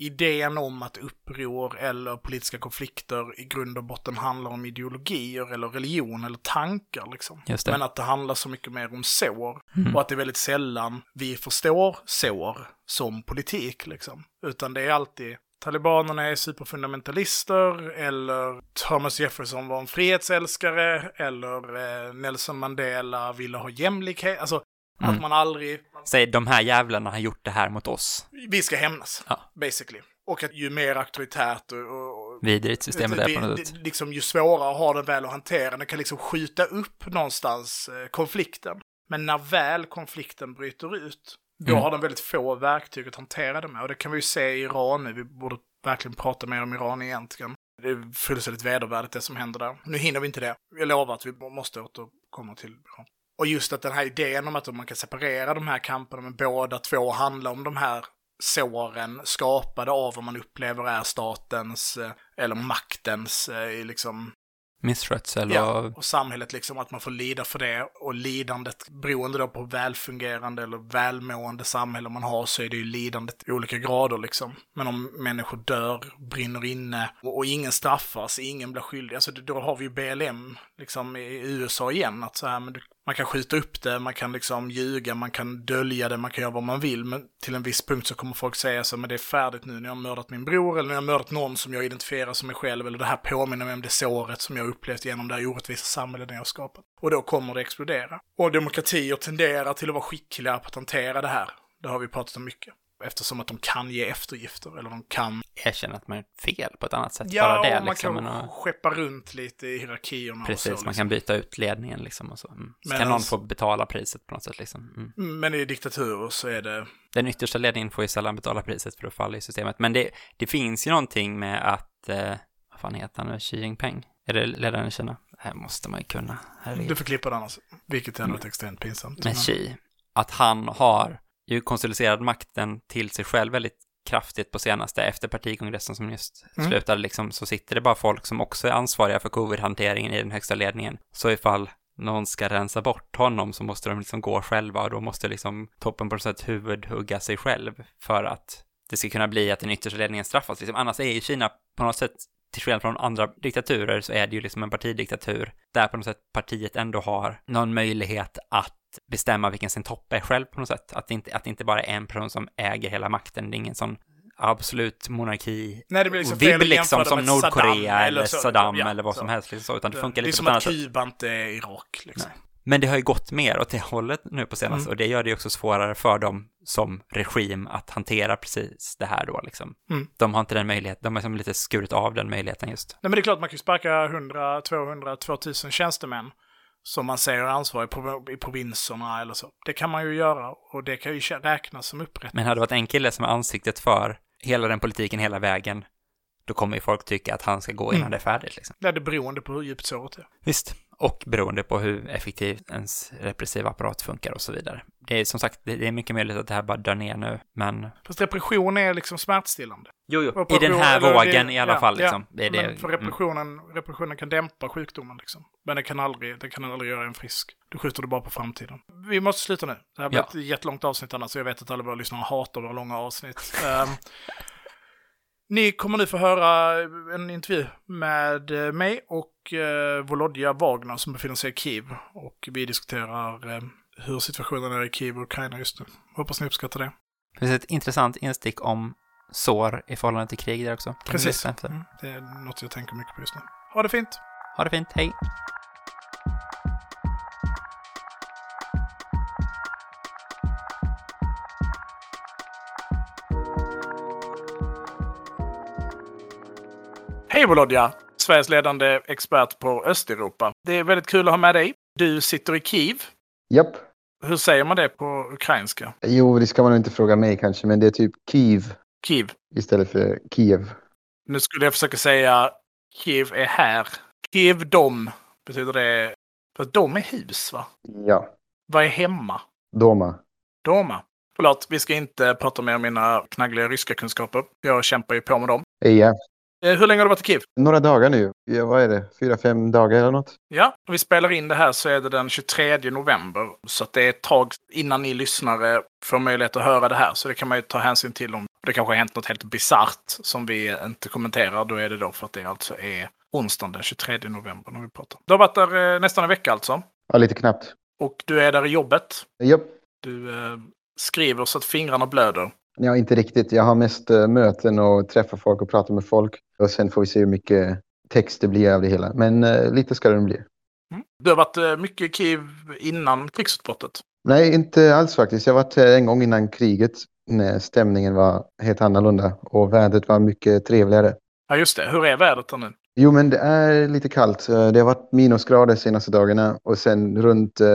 idén om att uppror eller politiska konflikter i grund och botten handlar om ideologier eller religion eller tankar liksom. Men att det handlar så mycket mer om sår. Mm. Och att det är väldigt sällan vi förstår sår som politik liksom. Utan det är alltid Talibanerna är superfundamentalister eller Thomas Jefferson var en frihetsälskare eller eh, Nelson Mandela ville ha jämlikhet. Alltså Mm. att man aldrig, Säg, de här jävlarna har gjort det här mot oss. vi ska hämnas, Ja. basically. Och att ju mer auktoritärt och, och, Vidrigt systemet är på något det- sätt. det- liksom, ju svårare har den väl att hantera, den kan liksom skjuta upp någonstans eh, konflikten. Men när väl konflikten bryter ut, då Mm. har den väldigt få verktyg att hantera det med. Och det kan vi ju se i Iran nu, vi borde verkligen prata mer om Iran egentligen. Det är fullständigt vedervärdigt det som händer där. Nu hinner vi inte det. Jag lovar att vi måste återkomma till Iran. Och just att den här idén om att man kan separera de här kamperna, men båda två handlar om de här såren skapade av vad man upplever är statens eh, eller maktens eh, liksom Misskötsel Ja, och... och samhället liksom att man får lida för det. Och lidandet, beroende då på välfungerande eller välmående samhälle man har, så är det ju lidandet i olika grader liksom. Men om människor dör, brinner inne och, och ingen straffas, ingen blir skyldig, alltså då har vi ju BLM liksom i USA igen, att så här, men du, man kan skjuta upp det, man kan liksom ljuga, man kan dölja det, man kan göra vad man vill, men till en viss punkt så kommer folk säga så, men det är färdigt nu när jag har mördat min bror, eller när jag har mördat någon som jag identifierar som mig själv, eller det här påminner mig om det såret som jag har upplevt genom det här orättvisa samhället jag har skapat. Och då kommer det explodera. Och demokratier tenderar till att vara skickliga på att hantera det här. Det har vi pratat om mycket. Eftersom att de kan ge eftergifter, eller de kan... erkänna att man är fel på ett annat sätt. Ja, Bara det och man liksom. kan men och- skeppa runt lite i hierarkierna Precis, och så. man liksom. kan byta ut ledningen liksom och så. Mm. Så Men kan någon alltså- få betala priset på något sätt liksom. Mm. Men i diktaturer så är det... Den yttersta ledningen får ju sällan betala priset för att falla i systemet. Men det, det finns ju någonting med att, eh, vad fan heter han nu, Xi Jinping? Är det ledaren i Kina? Det här måste man ju kunna. Herregud. Du får klippa det annars. Vilket är något extremt pinsamt. med Xi, att han har ju konsoliderat makten till sig själv väldigt kraftigt på senaste, efter partikongressen som just Mm. slutade liksom, så sitter det bara folk som också är ansvariga för covid-hanteringen i den högsta ledningen. Så ifall någon ska rensa bort honom så måste de liksom gå själva och då måste liksom toppen på något sätt huvudhugga sig själv för att det ska kunna bli att den yttersta ledningen straffas. Liksom, annars är ju Kina på något sätt, till skillnad från andra diktaturer, så är det ju liksom en partidiktatur där på något sätt partiet ändå har någon möjlighet att bestämma vilken sin topp är själv på något sätt. Att det inte, att det inte bara är en person som äger hela makten. Det är ingen sån absolut monarki. Nej, det blir liksom vibb att liksom som Nordkorea Saddam eller så. Ja, eller vad så. som helst. Liksom så, utan det funkar det är lite som på ett att annat sätt. Kuba inte är Irak. Liksom. Men det har ju gått mer åt det hållet nu på senaste Mm. och det gör det ju också svårare för dem som regim att hantera precis det här då liksom. Mm. De har inte den möjligheten, de har liksom lite skurit av den möjligheten just. Nej, men det är klart man kan ju sparka 100, 200, 2000 tjänstemän som man säger är ansvariga på, i provinserna eller så. Det kan man ju göra och det kan ju räknas som upprätt. Men hade det varit en kille som är ansiktet för hela den politiken hela vägen, då kommer ju folk tycka att han ska gå innan Mm. det är färdigt liksom. Det är beroende på hur djupt såret är. Visst, och beroende på hur effektivt ens repressiva apparat funkar och så vidare. Det är som sagt, det det är mycket möjligt att det här bara dör ner nu, men Fast repression är liksom smärtstillande. jo, jo. i den här vågen det- i alla ja, fall ja. liksom. Det är det. Men för mm. repressionen, repressionen kan dämpa sjukdomen liksom. Men det kan aldrig, det kan aldrig göra en frisk. Du skjuter det bara på framtiden. Vi måste sluta nu. Det här blir Ja. ett jättelångt avsnitt annars. så Jag vet att alla våra lyssnare hatar våra långa avsnitt. Ehm, ni kommer nu få höra en intervju med eh, mig och uh, Volodja Wagner som befinner sig i Kiev. Och vi diskuterar eh, hur situationen är i Kiev och Ukraina just nu. Hoppas ni uppskattar det. Det finns ett intressant instick om sår i förhållande till krig där också. Kan Precis. Mm, det är något jag tänker mycket på just nu. Ha det fint! Ha det fint, hej! Hej Volodja! Sveriges ledande expert på Östeuropa. Det är väldigt kul att ha med dig. Du sitter i Kiev. Japp. Hur säger man det på ukrainska? Jo, det ska man inte fråga mig kanske, men det är typ Kiev Kiev. istället för Kiev. Nu skulle jag försöka säga Kiev är här. Kiev dom betyder det... För dom är hus, va? Ja, Vad är hemma? Doma. Doma. Förlåt, vi ska inte prata mer om mina knaggliga ryska kunskaper. Jag kämpar ju på med dem. Ja. Eh, Hur länge har du varit i Kiev? Några dagar nu. Ja, vad är det? Fyra, fem dagar eller något? Ja, när vi spelar in det här så är det den 23 november. Så det är ett tag innan ni lyssnare får möjlighet att höra det här. Så det kan man ju ta hänsyn till om det kanske har hänt något helt bisarrt som vi inte kommenterar. Då är det då för att det alltså är onsdagen den 23 november när vi pratar. Du har varit där eh, nästan en vecka alltså. Ja, lite knappt. Och du är där i jobbet. Japp. Du eh, skriver så att fingrarna blöder. Ja, inte riktigt. Jag har mest eh, möten och träffar folk och pratar med folk. Och sen får vi se hur mycket text det blir av det hela. Men eh, lite ska det bli. Mm. Du har varit eh, mycket i Kiev innan krigsutbrottet. Nej, inte alls faktiskt. Jag har varit här en gång innan kriget när stämningen var helt annorlunda och vädret var mycket trevligare. Ja, just det. Hur är vädret där nu? Jo, men det är lite kallt. Eh, Det har varit minusgrader de senaste dagarna och sen runt eh,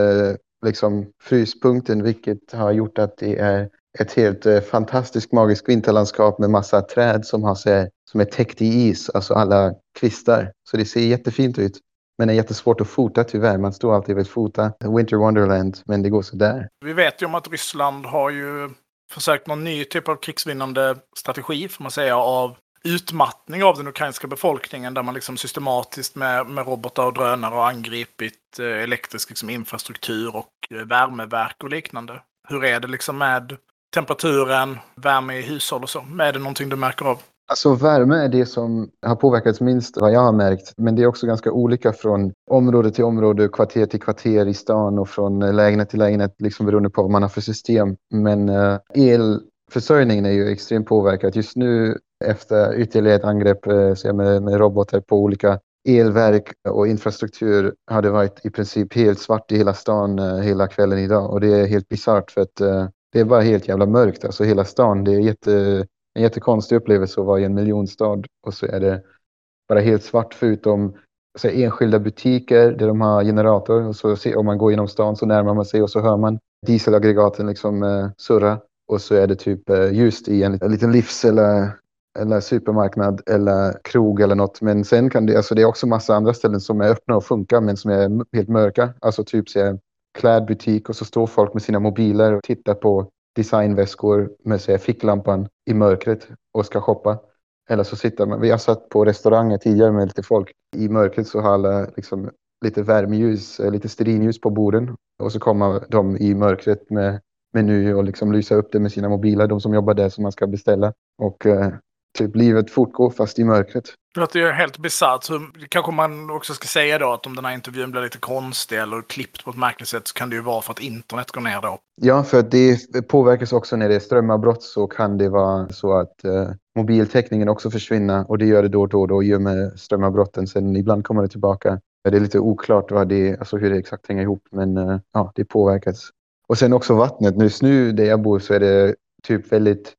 liksom fryspunkten, vilket har gjort att det är ett helt eh, fantastiskt magiskt vinterlandskap med massa träd som, har sig, som är täckt i is, alltså alla kvistar. Så det ser jättefint ut. Men det är jättesvårt att fota tyvärr. Man står alltid och fota Winter Wonderland, men det går sådär. Vi vet ju om att Ryssland har ju försökt någon ny typ av krigsvinnande strategi, får man säga, av utmattning av den ukrainska befolkningen där man liksom systematiskt med, med robotar och drönare har angripit eh, elektrisk liksom, infrastruktur och eh, värmeverk och liknande. Hur är det liksom med temperaturen, värme i hushåll och så? Är det någonting du märker av? Alltså värme är det som har påverkats minst vad jag har märkt. Men det är också ganska olika från område till område, kvarter till kvarter i stan och från lägenhet till lägenhet, liksom beroende på vad man har för system. Men uh, elförsörjningen är ju extremt påverkad. Just nu efter ytterligare ett angrepp uh, med, med robotar på olika elverk och infrastruktur har det varit i princip helt svart i hela stan uh, hela kvällen idag. Och det är helt bisarrt för att uh, det är bara helt jävla mörkt. Alltså hela stan, det är jätte en jättekonstig upplevelse att vara i en miljonstad och så är det bara helt svart förutom så här, enskilda butiker där de har generator och så om man går genom stan så närmar man sig och så hör man dieselaggregaten liksom eh, surra och så är det typ eh, ljust i en, en liten livs eller, eller supermarknad eller krog eller något. Men sen kan det, alltså det är också massa andra ställen som är öppna och funkar men som är helt mörka. Alltså typ så här, klädbutik och så står folk med sina mobiler och tittar på designväskor med sig, ficklampan i mörkret och ska shoppa. Eller så sitter man, vi har satt på restauranger tidigare med lite folk. I mörkret så har alla liksom lite värmeljus, eh, lite stearinljus på borden. Och så kommer de i mörkret med meny och liksom lysa upp det med sina mobiler, de som jobbar där som man ska beställa. Och eh, typ livet fortgår fast i mörkret. Det låter ju helt bisarrt. Så kanske man också ska säga då att om den här intervjun blir lite konstig eller klippt på ett märkligt sätt så kan det ju vara för att internet går ner då. Ja, för att det påverkas också när det är strömavbrott så kan det vara så att eh, mobiltäckningen också försvinner och det gör det då och då, då i och med strömavbrotten. Sen ibland kommer det tillbaka. Det är lite oklart vad det, alltså hur det exakt hänger ihop, men eh, ja, det påverkas. Och sen också vattnet. Just nu där jag bor så är det typ väldigt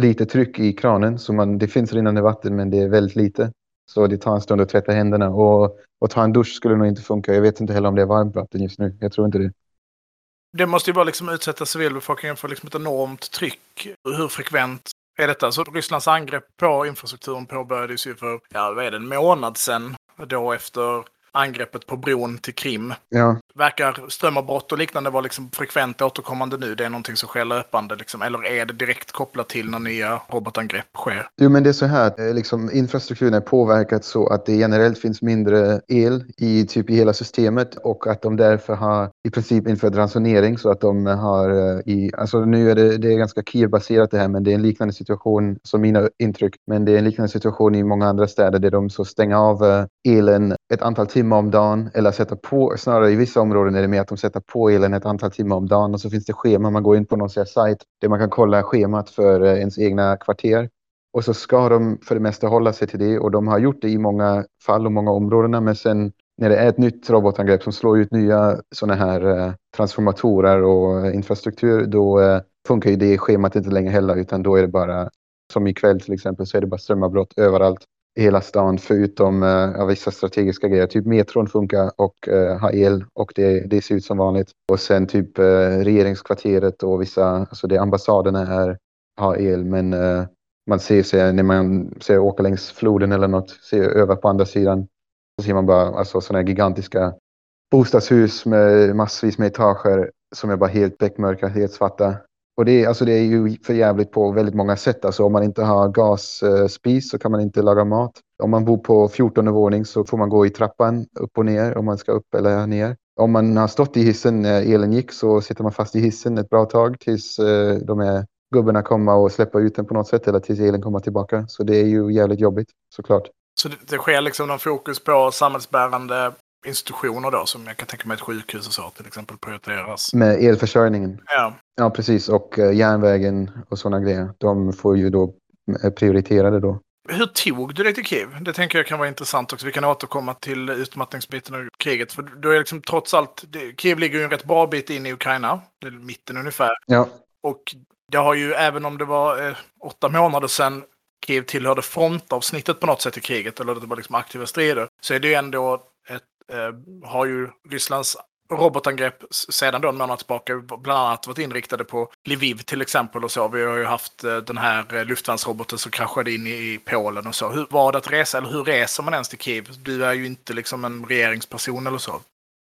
lite tryck i kranen. Så man, det finns rinnande vatten men det är väldigt lite. Så det tar en stund att tvätta händerna. Och, och ta en dusch skulle nog inte funka. Jag vet inte heller om det är varmt vatten just nu. Jag tror inte det. Det måste ju bara liksom utsätta civilbefolkningen för liksom ett enormt tryck. Hur frekvent är detta? Så Rysslands angrepp på infrastrukturen påbörjades ju för, ja vad är det, en månad sedan. Då efter angreppet på bron till Krim. Ja. Verkar strömavbrott och liknande vara liksom frekvent återkommande nu? Det är någonting som sker löpande liksom? Eller är det direkt kopplat till när nya robotangrepp sker? Jo, men det är så här. eh, Liksom, infrastrukturen är påverkad så att det generellt finns mindre el i typ i hela systemet och att de därför har i princip infört ransonering så att de har eh, i, alltså nu är det, det är ganska Kiev-baserat det här, men det är en liknande situation som mina intryck. Men det är en liknande situation i många andra städer där de så stänger av eh, elen ett antal timmar om dagen eller sätta på, snarare i vissa områden är det mer att de sätter på elen ett antal timmar om dagen och så finns det schema. Man går in på någon sajt där man kan kolla schemat för eh, ens egna kvarter Och så ska de för det mesta hålla sig till det och de har gjort det i många fall och många områden. Men sen när det är ett nytt robotangrepp som slår ut nya sådana här eh, transformatorer och eh, infrastruktur, då funkar ju det schemat inte längre heller, utan då är det bara som ikväll till exempel så är det bara strömavbrott överallt hela stan förutom eh, vissa strategiska grejer. Typ metron funkar och eh, har el och det, det ser ut som vanligt. Och sen typ eh, regeringskvarteret och vissa, alltså det ambassaderna är, har el men eh, man ser sig när man ser åka längs floden eller något, ser över på andra sidan. Så ser man bara alltså sådana här gigantiska bostadshus med massvis med etager som är bara helt beckmörka, helt svarta. Och det, alltså det är ju för jävligt på väldigt många sätt. Alltså om man inte har gasspis eh, så kan man inte laga mat. Om man bor på 14 våning så får man gå i trappan upp och ner om man ska upp eller ner. Om man har stått i hissen när elen gick så sitter man fast i hissen ett bra tag tills eh, de här gubbarna kommer och släpper ut den på något sätt eller tills elen kommer tillbaka. Så det är ju jävligt jobbigt såklart. Så det, det sker liksom någon fokus på samhällsbärande institutioner då, som jag kan tänka mig ett sjukhus och så till exempel prioriteras. Med elförsörjningen. Ja. Ja, precis. Och eh, järnvägen och sådana grejer. De får ju då eh, prioriterade då. Hur tog du dig till Kiev? Det tänker jag kan vara intressant också. Vi kan återkomma till utmattningsbiten av kriget. För då är liksom trots allt, det, Kiev ligger ju en rätt bra bit in i Ukraina, mitten ungefär. Ja, Och det har ju, även om det var eh, åtta månader sedan Kiev tillhörde frontavsnittet på något sätt i kriget, eller det var liksom aktiva strider, så är det ju ändå Eh, har ju Rysslands robotangrepp sedan då en månad tillbaka bland annat varit inriktade på Lviv till exempel och så. Vi har ju haft eh, den här eh, luftvärnsroboten som kraschade in i, Polen och så. Hur var det att resa, eller hur reser man ens till Kiev? Du är ju inte liksom en regeringsperson eller så.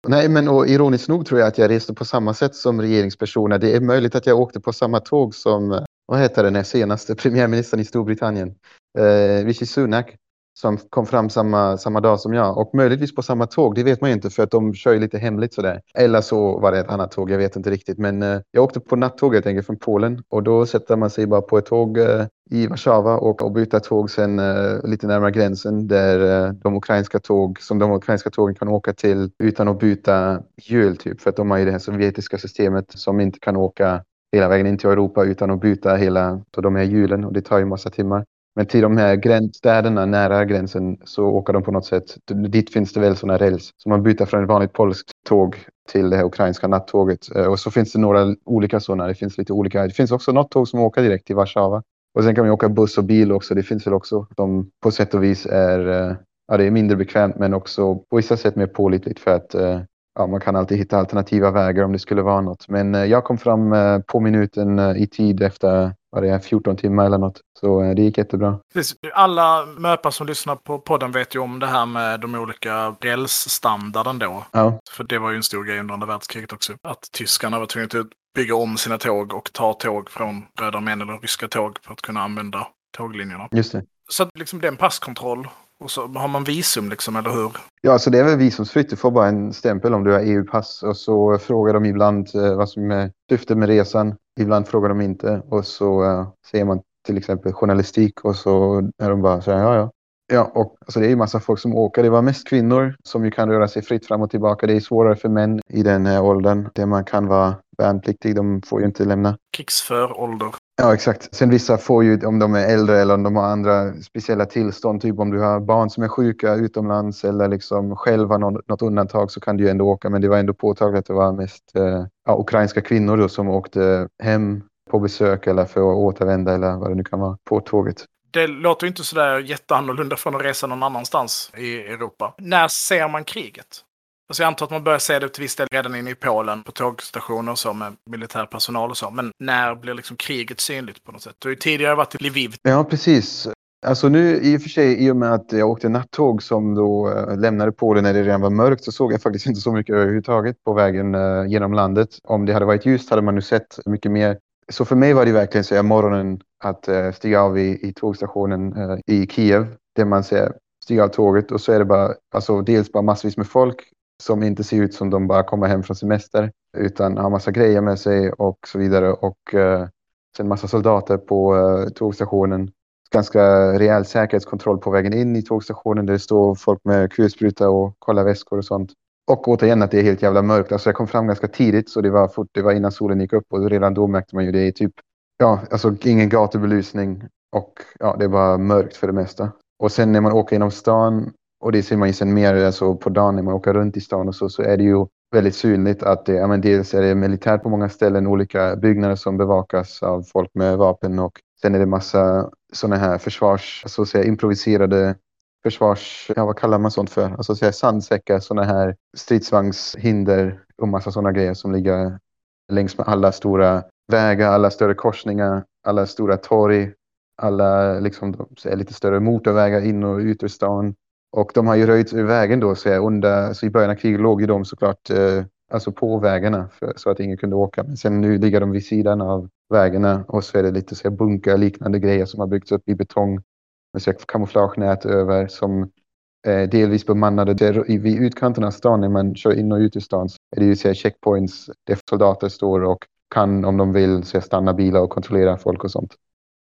Nej, men och ironiskt nog tror jag att jag reste på samma sätt som regeringspersoner. Det är möjligt att jag åkte på samma tåg som, vad heter den senaste premiärministern i Storbritannien, eh, Rishi Sunak, som kom fram samma, samma dag som jag. Och möjligtvis på samma tåg, det vet man ju inte för att de kör ju lite hemligt sådär. Eller så var det ett annat tåg, jag vet inte riktigt. Men eh, jag åkte på nattåget helt enkelt från Polen och då sätter man sig bara på ett tåg eh, i Warszawa och, och byta tåg sen eh, lite närmare gränsen där eh, de ukrainska tåg, som de ukrainska tågen kan åka till utan att byta hjul typ. För att de har ju det här sovjetiska systemet som inte kan åka hela vägen in till Europa utan att byta hela så de här hjulen och det tar ju massa timmar. Men till de här gränsstäderna nära gränsen så åker de på något sätt. Dit finns det väl sådana räls. Så man byter från ett vanligt polskt tåg till det här ukrainska nattåget. Eh, och så finns det några olika sådana. Det finns lite olika. Det finns också något tåg som åker direkt till Warszawa. Och sen kan man åka buss och bil också. Det finns väl också. De på sätt och vis är, eh, ja, det är mindre bekvämt men också på vissa sätt mer pålitligt för att eh, ja, man kan alltid hitta alternativa vägar om det skulle vara något. Men eh, jag kom fram eh, på minuten eh, i tid efter vad det är, 14 timmar eller något. Så det gick jättebra. Precis. Alla möpar som lyssnar på podden vet ju om det här med de olika rälsstandarden då. Ja, För det var ju en stor grej under andra världskriget också. Att tyskarna var tvungna att bygga om sina tåg och ta tåg från röda armén eller ryska tåg för att kunna använda tåglinjerna. just det. Så liksom det är en passkontroll. Och så har man visum liksom, eller hur? Ja, så det är väl visumsfritt. Du får bara en stämpel om du har EU-pass och så frågar de ibland eh, vad som är syftet med resan. Ibland frågar de inte och så eh, säger man till exempel journalistik och så är de bara så här, ja, ja. Ja, och alltså, det är ju massa folk som åker. Det var mest kvinnor som ju kan röra sig fritt fram och tillbaka. Det är svårare för män i den här åldern där man kan vara värnpliktig. De får ju inte lämna. Krigsför ålder. Ja, exakt. Sen vissa får ju, om de är äldre eller om de har andra speciella tillstånd, typ om du har barn som är sjuka utomlands eller liksom själv har något, något undantag så kan du ju ändå åka. Men det var ändå påtagligt att det var mest eh, ja, ukrainska kvinnor då som åkte hem på besök eller för att återvända eller vad det nu kan vara på tåget. Det låter ju inte sådär jätteannorlunda från att resa någon annanstans i Europa. När ser man kriget? Alltså jag antar att man börjar se det till viss del redan inne i Polen på tågstationer och så med militär personal och så. Men när blir liksom kriget synligt på något sätt? Du har ju tidigare varit i Lviv. Ja, precis. Alltså nu i och för sig, i och med att jag åkte nattåg som då eh, lämnade Polen när det redan var mörkt så såg jag faktiskt inte så mycket överhuvudtaget på vägen eh, genom landet. Om det hade varit ljust hade man nu sett mycket mer. Så för mig var det verkligen så här morgonen att eh, stiga av i, i tågstationen i Kiev där man ser stiga av tåget och så är det bara, alltså dels bara massvis med folk som inte ser ut som de bara kommer hem från semester utan har massa grejer med sig och så vidare och eh, sen massa soldater på eh, tågstationen ganska rejäl säkerhetskontroll på vägen in i tågstationen där det står folk med kulspruta och kollar väskor och sånt. Och återigen att det är helt jävla mörkt. Alltså jag kom fram ganska tidigt så det var fort, det var innan solen gick upp och redan då märkte man ju det är typ, ja, alltså ingen gatubelysning Och ja, det var mörkt för det mesta. Och sen när man åker genom stan, och det ser man ju sen mer alltså på dagen när man åker runt i stan och så, så är det ju väldigt synligt att det, ja, men dels är det militärt på många ställen, olika byggnader som bevakas av folk med vapen och sen är det massa sådana här försvars, så att säga, improviserade försvars, ja vad kallar man sånt för? Alltså säga sandsäckar, sådana här stridsvagnshinder och massa sådana grejer som ligger längs med alla stora vägar, alla större korsningar, alla stora torg, alla liksom, lite större motorvägar in och ut ur stan. Och de har ju röjts ur vägen då, så, under, så i början av kriget låg ju de såklart eh, alltså på vägarna för, så att ingen kunde åka. Men sen nu ligger de vid sidan av vägarna och så är det lite så bunkar liknande grejer som har byggts upp i betong med så kamouflagenät över som eh, delvis bemannade. Där, vid utkanten av stan när man kör in och ut ur stan så är det ju så checkpoints där soldater står och kan om de vill så stanna bilar och kontrollera folk och sånt.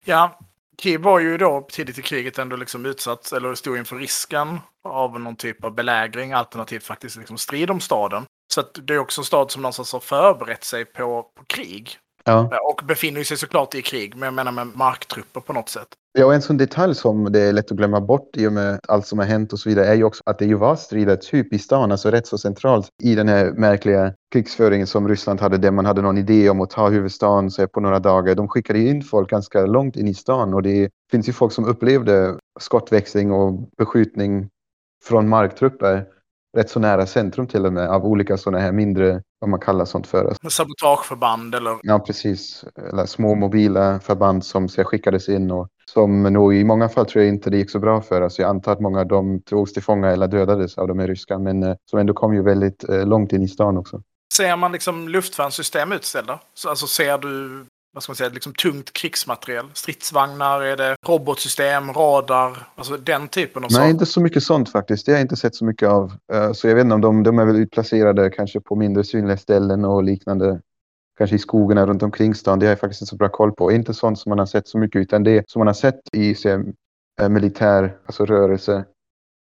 Ja, Kiev var ju då tidigt i kriget ändå liksom utsatt, eller stod inför risken av någon typ av belägring, alternativt faktiskt liksom strid om staden. Så det är också en stad som någonstans har förberett sig på, på krig. Ja. Och befinner sig såklart i krig, men jag menar med marktrupper på något sätt. Ja, och en sån detalj som det är lätt att glömma bort i och med allt som har hänt och så vidare är ju också att det ju var strider typ i stan, alltså rätt så centralt i den här märkliga krigsföringen som Ryssland hade där man hade någon idé om att ta huvudstaden så på några dagar. De skickade in folk ganska långt in i stan och det finns ju folk som upplevde skottväxling och beskjutning från marktrupper rätt så nära centrum till och med av olika sådana här mindre, vad man kallar sånt för. Sabotageförband eller? Ja, precis. Eller små mobila förband som så skickades in och som nog i många fall tror jag inte det gick så bra för. Alltså jag antar att många av dem togs till fånga eller dödades av de här ryska, men eh, som ändå kom ju väldigt eh, långt in i stan också. Ser man liksom luftvärnssystem utställda? Så, alltså ser du vad ska man säga, liksom tungt krigsmateriel? Stridsvagnar, är det robotsystem, radar, alltså den typen av saker? Nej, inte så mycket sånt faktiskt. Det har jag inte sett så mycket av. Eh, så jag vet inte om de, de är väl utplacerade kanske på mindre synliga ställen och liknande. Kanske i skogarna runt omkring stan. Det har jag faktiskt inte så bra koll på. Inte sånt som man har sett så mycket, utan det som man har sett i se, eh, militär alltså rörelse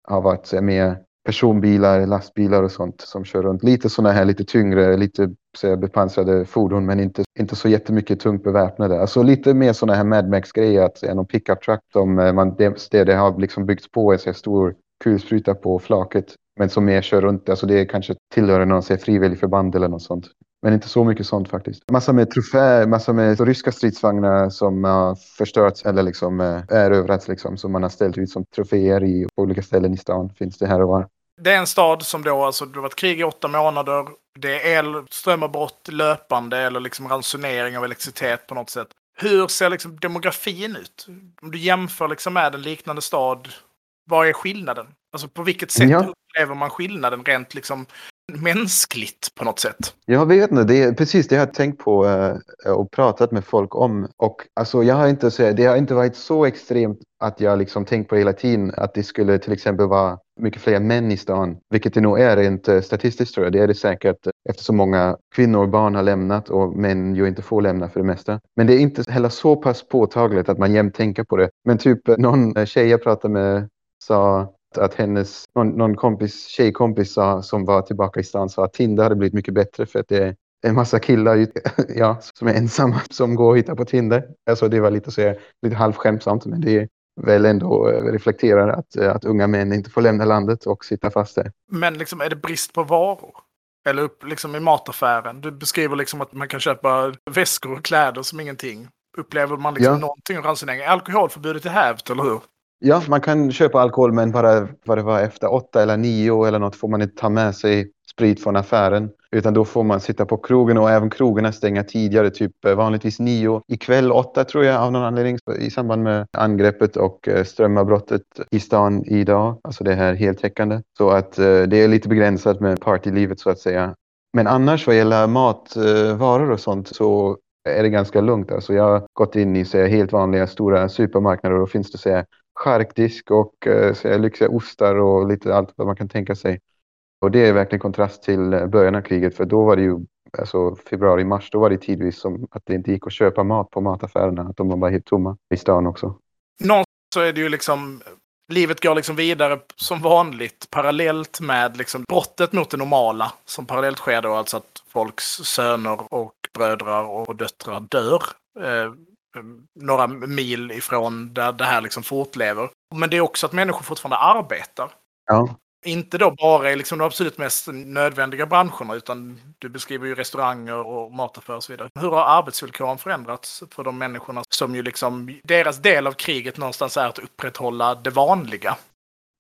har varit mer personbilar, lastbilar och sånt som kör runt. Lite sådana här lite tyngre, lite så bepansrade fordon men inte, inte så jättemycket tungt beväpnade. Alltså lite mer sådana här Mad Max-grejer, att säga någon pickup truck som eh, man, det, det har liksom byggts på en så stor kulspruta på flaket men som mer kör runt. Alltså det kanske tillhör någon frivillig förband eller något sånt. Men inte så mycket sånt faktiskt. Massa med troféer, massa med ryska stridsvagnar som har förstörts eller liksom eh, erövrats liksom. Som man har ställt ut som troféer i på olika ställen i stan. Finns det här och var. Det är en stad som då, alltså det har varit krig i åtta månader. Det är el, strömavbrott löpande eller liksom ransonering av elektricitet på något sätt. Hur ser liksom demografin ut? Om du jämför liksom med en liknande stad, vad är skillnaden? Alltså på vilket sätt ja. upplever man skillnaden rent liksom mänskligt på något sätt? Jag vet inte, det är precis det jag har tänkt på eh, och pratat med folk om. Och alltså jag har inte, det har inte varit så extremt att jag liksom tänkt på hela tiden att det skulle till exempel vara mycket fler män i stan, vilket det nog är rent eh, statistiskt tror jag. Det är det säkert eftersom många kvinnor och barn har lämnat och män ju inte får lämna för det mesta. Men det är inte heller så pass påtagligt att man jämt tänker på det. Men typ eh, någon tjej jag pratade med sa att hennes, någon, någon kompis, tjejkompis sa, som var tillbaka i stan sa att Tinder hade blivit mycket bättre för att det är en massa killar ja, som är ensamma som går och hittar på Tinder. Alltså det var lite, så, lite halvskämtsamt men det väl ändå eh, reflekterar att, eh, att unga män inte får lämna landet och sitta fast där. Men liksom, är det brist på varor? Eller upp liksom i mataffären? Du beskriver liksom att man kan köpa väskor och kläder som ingenting. Upplever man liksom ja. någonting ransonering? Alkoholförbudet är hävt, eller hur? Ja, man kan köpa alkohol men bara vad det var efter åtta eller nio eller något får man inte ta med sig sprit från affären. Utan då får man sitta på krogen och även krogarna stänga tidigare, typ eh, vanligtvis nio. Ikväll åtta tror jag av någon anledning i samband med angreppet och eh, strömavbrottet i stan idag. Alltså det här heltäckande. Så att eh, det är lite begränsat med partylivet så att säga. Men annars vad gäller matvaror eh, och sånt så är det ganska lugnt. Alltså jag har gått in i så helt vanliga stora supermarknader och då finns det så charkdisk och eh, lyxiga liksom ostar och lite allt vad man kan tänka sig. Och det är verkligen kontrast till eh, början av kriget för då var det ju alltså februari, mars, då var det tidvis som att det inte gick att köpa mat på mataffärerna, att de var bara helt tomma i stan också. Någonstans så är det ju liksom, livet går liksom vidare som vanligt parallellt med liksom brottet mot det normala som parallellt sker då, alltså att folks söner och brödrar och döttrar dör. Eh, några mil ifrån där det här liksom fortlever. Men det är också att människor fortfarande arbetar. Ja. Inte då bara i liksom de absolut mest nödvändiga branscherna, utan du beskriver ju restauranger och mataffärer och så vidare. Hur har arbetsvillkoren förändrats för de människorna som ju liksom, deras del av kriget någonstans är att upprätthålla det vanliga?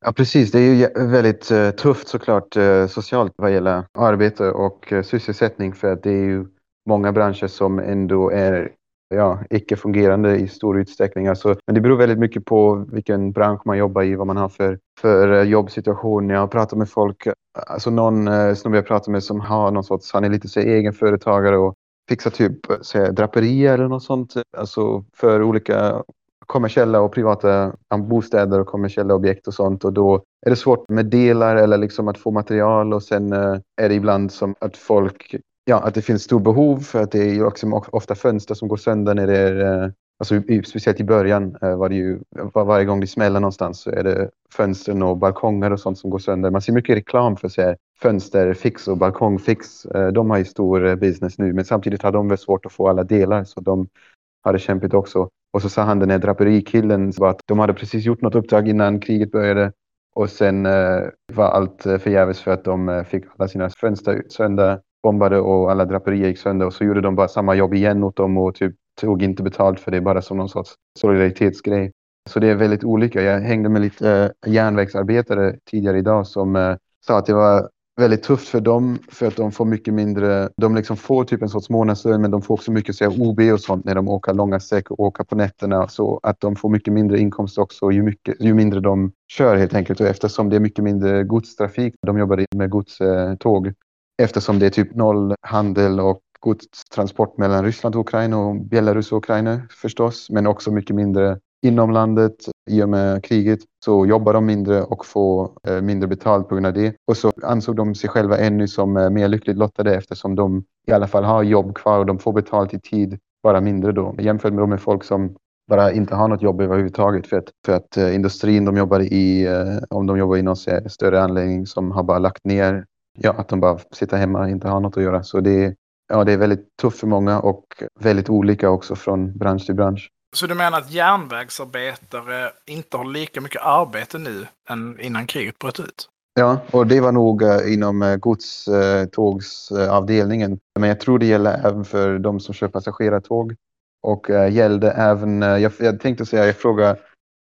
Ja, precis. Det är ju väldigt uh, tufft såklart uh, socialt vad gäller arbete och uh, sysselsättning för att det är ju många branscher som ändå är ja, icke-fungerande i stor utsträckning. Alltså, men det beror väldigt mycket på vilken bransch man jobbar i, vad man har för, för eh, jobbsituation. Jag har pratat med folk, alltså någon eh, snubbe jag pratat med som har någon sorts, han är lite så egenföretagare och fixar typ så draperier eller något sånt. Alltså för olika kommersiella och privata bostäder och kommersiella objekt och sånt. Och då är det svårt med delar eller liksom att få material och sen eh, är det ibland som att folk, ja, att det finns stor behov för att det är ju också ofta fönster som går sönder när det är eh, Alltså, speciellt i början eh, var det ju var varje gång det smäller någonstans så är det fönstren och balkonger och sånt som går sönder. Man ser mycket reklam för sig, fönsterfix och balkongfix. Eh, de har ju stor business nu men samtidigt har de väl svårt att få alla delar så de har det kämpigt också. Och så sa han den här draperikillen att de hade precis gjort något uppdrag innan kriget började och sen eh, var allt förgäves för att de fick alla sina fönster sönder bombade och alla draperier gick sönder och så gjorde de bara samma jobb igen åt dem och typ tog inte betalt för det bara som någon sorts solidaritetsgrej. Så det är väldigt olika. Jag hängde med lite eh, järnvägsarbetare tidigare idag som eh, sa att det var väldigt tufft för dem för att de får mycket mindre. De liksom får typ en sorts månadslön men de får också mycket så OB och sånt när de åker långa sträckor och åker på nätterna så att de får mycket mindre inkomst också ju, mycket, ju mindre de kör helt enkelt och eftersom det är mycket mindre godstrafik. De jobbar med godståg eftersom det är typ noll handel och godstransport mellan Ryssland och Ukraina och Belarus och Ukraina förstås men också mycket mindre inom landet i och med kriget så jobbar de mindre och får eh, mindre betalt på grund av det. Och så ansåg de sig själva ännu som eh, mer lyckligt lottade eftersom de i alla fall har jobb kvar och de får betalt i tid, bara mindre då. Jämfört med, med folk som bara inte har något jobb överhuvudtaget för att, för att eh, industrin de jobbar i, eh, om de jobbar i någon större anläggning som har bara lagt ner, ja att de bara sitter hemma och inte har något att göra. Så det, ja, det är väldigt tufft för många och väldigt olika också från bransch till bransch. Så du menar att järnvägsarbetare inte har lika mycket arbete nu än innan kriget bröt ut? Ja, och det var nog uh, inom uh, godstågsavdelningen. Men jag tror det gäller även för de som kör passagerartåg. Och uh, gällde även, jag, jag tänkte säga, jag frågar,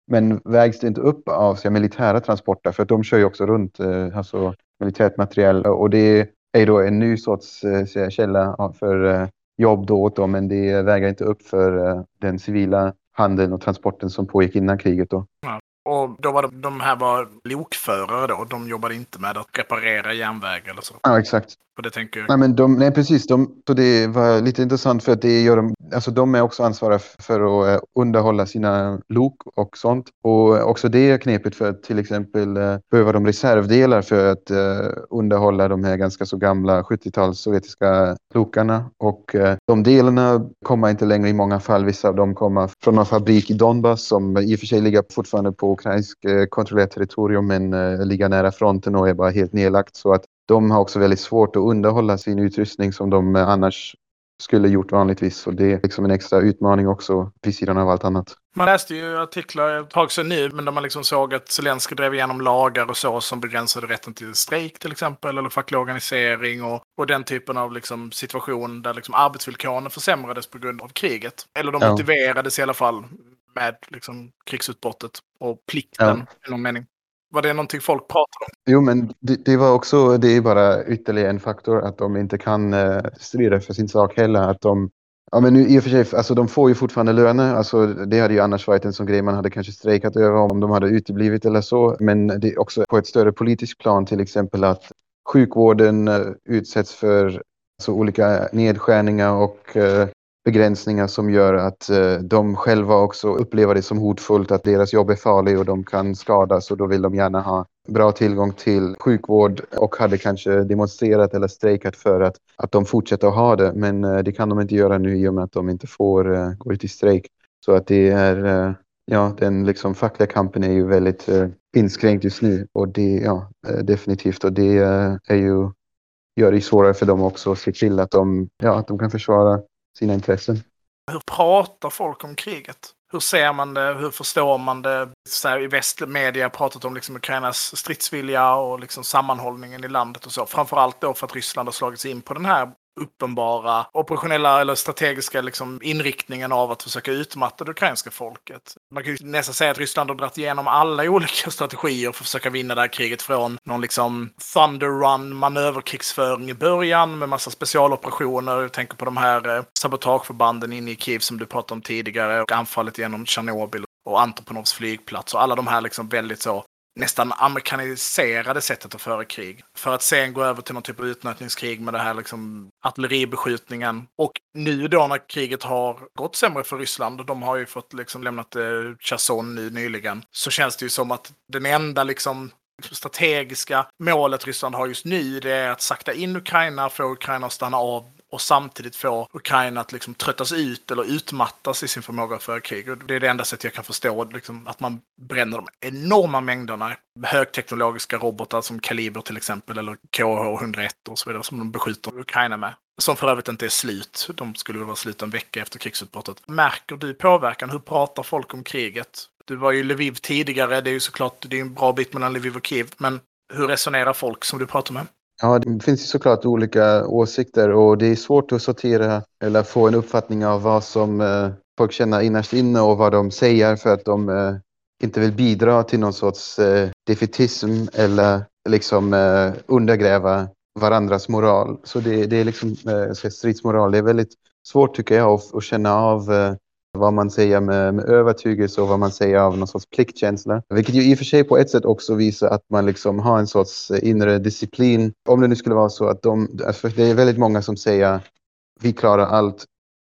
men vägs det inte upp av så, militära transporter? För att de kör ju också runt uh, alltså, militärt material. Och det är då en ny sorts uh, källa för jobb då åt dem, men det väger inte upp för eh, den civila handeln och transporten som pågick innan kriget. Då. Ja. Och då var det, de här var lokförare då? De jobbade inte med att reparera järnväg eller så? Ja, exakt. För det tänker jag. Nej, men de, nej precis. De, så det var lite intressant för att det gör de, alltså de är också ansvariga för att eh, underhålla sina lok och sånt. Och också det är knepigt för att till exempel eh, behöver de reservdelar för att uh, underhålla de här ganska så gamla 70-tals sovjetiska lokarna. Och de delarna kommer inte längre i många fall. Vissa av dem kommer från en fabrik i Donbass som i och för sig ligger fortfarande på ukrainsk kontrollerat territorium men ligger nära fronten och är bara helt nedlagt. Så att de har också väldigt svårt att underhålla sin utrustning som de annars skulle gjort vanligtvis. Och det är liksom en extra utmaning också vid sidan av allt annat. Man läste ju artiklar ett tag sedan nu, men där man liksom såg att Zelenskyj drev igenom lagar och så som begränsade rätten till strejk till exempel, eller facklig organisering och, och den typen av liksom situation där liksom arbetsvillkoren försämrades på grund av kriget. Eller de ja. motiverades i alla fall med liksom krigsutbrottet och plikten ja. i någon mening. Var det någonting folk pratade om? Jo, men det, det, var också, det är bara ytterligare en faktor att de inte kan eh, strida för sin sak heller. Att de, ja men nu i och för sig, alltså de får ju fortfarande löner. Alltså det hade ju annars varit en sån grej man hade kanske strejkat över om de hade uteblivit eller så. Men det är också på ett större politiskt plan till exempel att sjukvården eh, utsätts för alltså, olika nedskärningar och eh, begränsningar som gör att eh, de själva också upplever det som hotfullt att deras jobb är farligt och de kan skadas och då vill de gärna ha bra tillgång till sjukvård och hade kanske demonstrerat eller strejkat för att, att de fortsätter att ha det. Men eh, det kan de inte göra nu i och med att de inte får eh, gå ut i strejk. Så att det är, eh, ja, den liksom fackliga kampen är ju väldigt eh, inskränkt just nu och det, ja, definitivt och det är ju gör det svårare för dem också att se till att de, ja, att de kan försvara sina intressen. Hur pratar folk om kriget? Hur ser man det? Hur förstår man det? Så här, I västmedia pratat om liksom Ukrainas stridsvilja och liksom sammanhållningen i landet och så. Framförallt då för att Ryssland har slagit sig in på den här uppenbara operationella eller strategiska liksom, inriktningen av att försöka utmatta det ukrainska folket. Man kan ju nästan säga att Ryssland har dragit igenom alla olika strategier för att försöka vinna det här kriget från någon liksom Thunder Run manöverkrigsföring i början med massa specialoperationer. Jag tänker på de här eh, sabotageförbanden inne i Kiev som du pratade om tidigare och anfallet genom Tjernobyl och Antoponovs flygplats och alla de här liksom väldigt så nästan amerikaniserade sättet att föra krig. För att sen gå över till någon typ av utnötningskrig med det här liksom artilleribeskjutningen. Och nu då när kriget har gått sämre för Ryssland, och de har ju fått liksom lämnat eh, Cherson nu nyligen, så känns det ju som att den enda liksom strategiska målet Ryssland har just nu, det är att sakta in Ukraina, få Ukraina att stanna av och samtidigt få Ukraina att liksom tröttas ut eller utmattas i sin förmåga att föra krig. Och det är det enda sättet jag kan förstå, liksom, att man bränner de enorma mängderna högteknologiska robotar som Kaliber till exempel, eller KH-101 och så vidare, som de beskjuter Ukraina med. Som för övrigt inte är slut. De skulle vara slut en vecka efter krigsutbrottet. Märker du påverkan? Hur pratar folk om kriget? Du var ju i Lviv tidigare, det är ju såklart det är en bra bit mellan Lviv och Kiev, men hur resonerar folk som du pratar med? Ja, det finns ju såklart olika åsikter och det är svårt att sortera eller få en uppfattning av vad som eh, folk känner innerst inne och vad de säger för att de eh, inte vill bidra till någon sorts eh, defitism eller liksom eh, undergräva varandras moral. Så det, det är liksom eh, stridsmoral. Det är väldigt svårt tycker jag att, att känna av eh, vad man säger med, med övertygelse och vad man säger av någon sorts pliktkänsla. Vilket ju i och för sig på ett sätt också visar att man liksom har en sorts eh, inre disciplin. Om det nu skulle vara så att de, för det är väldigt många som säger vi klarar allt,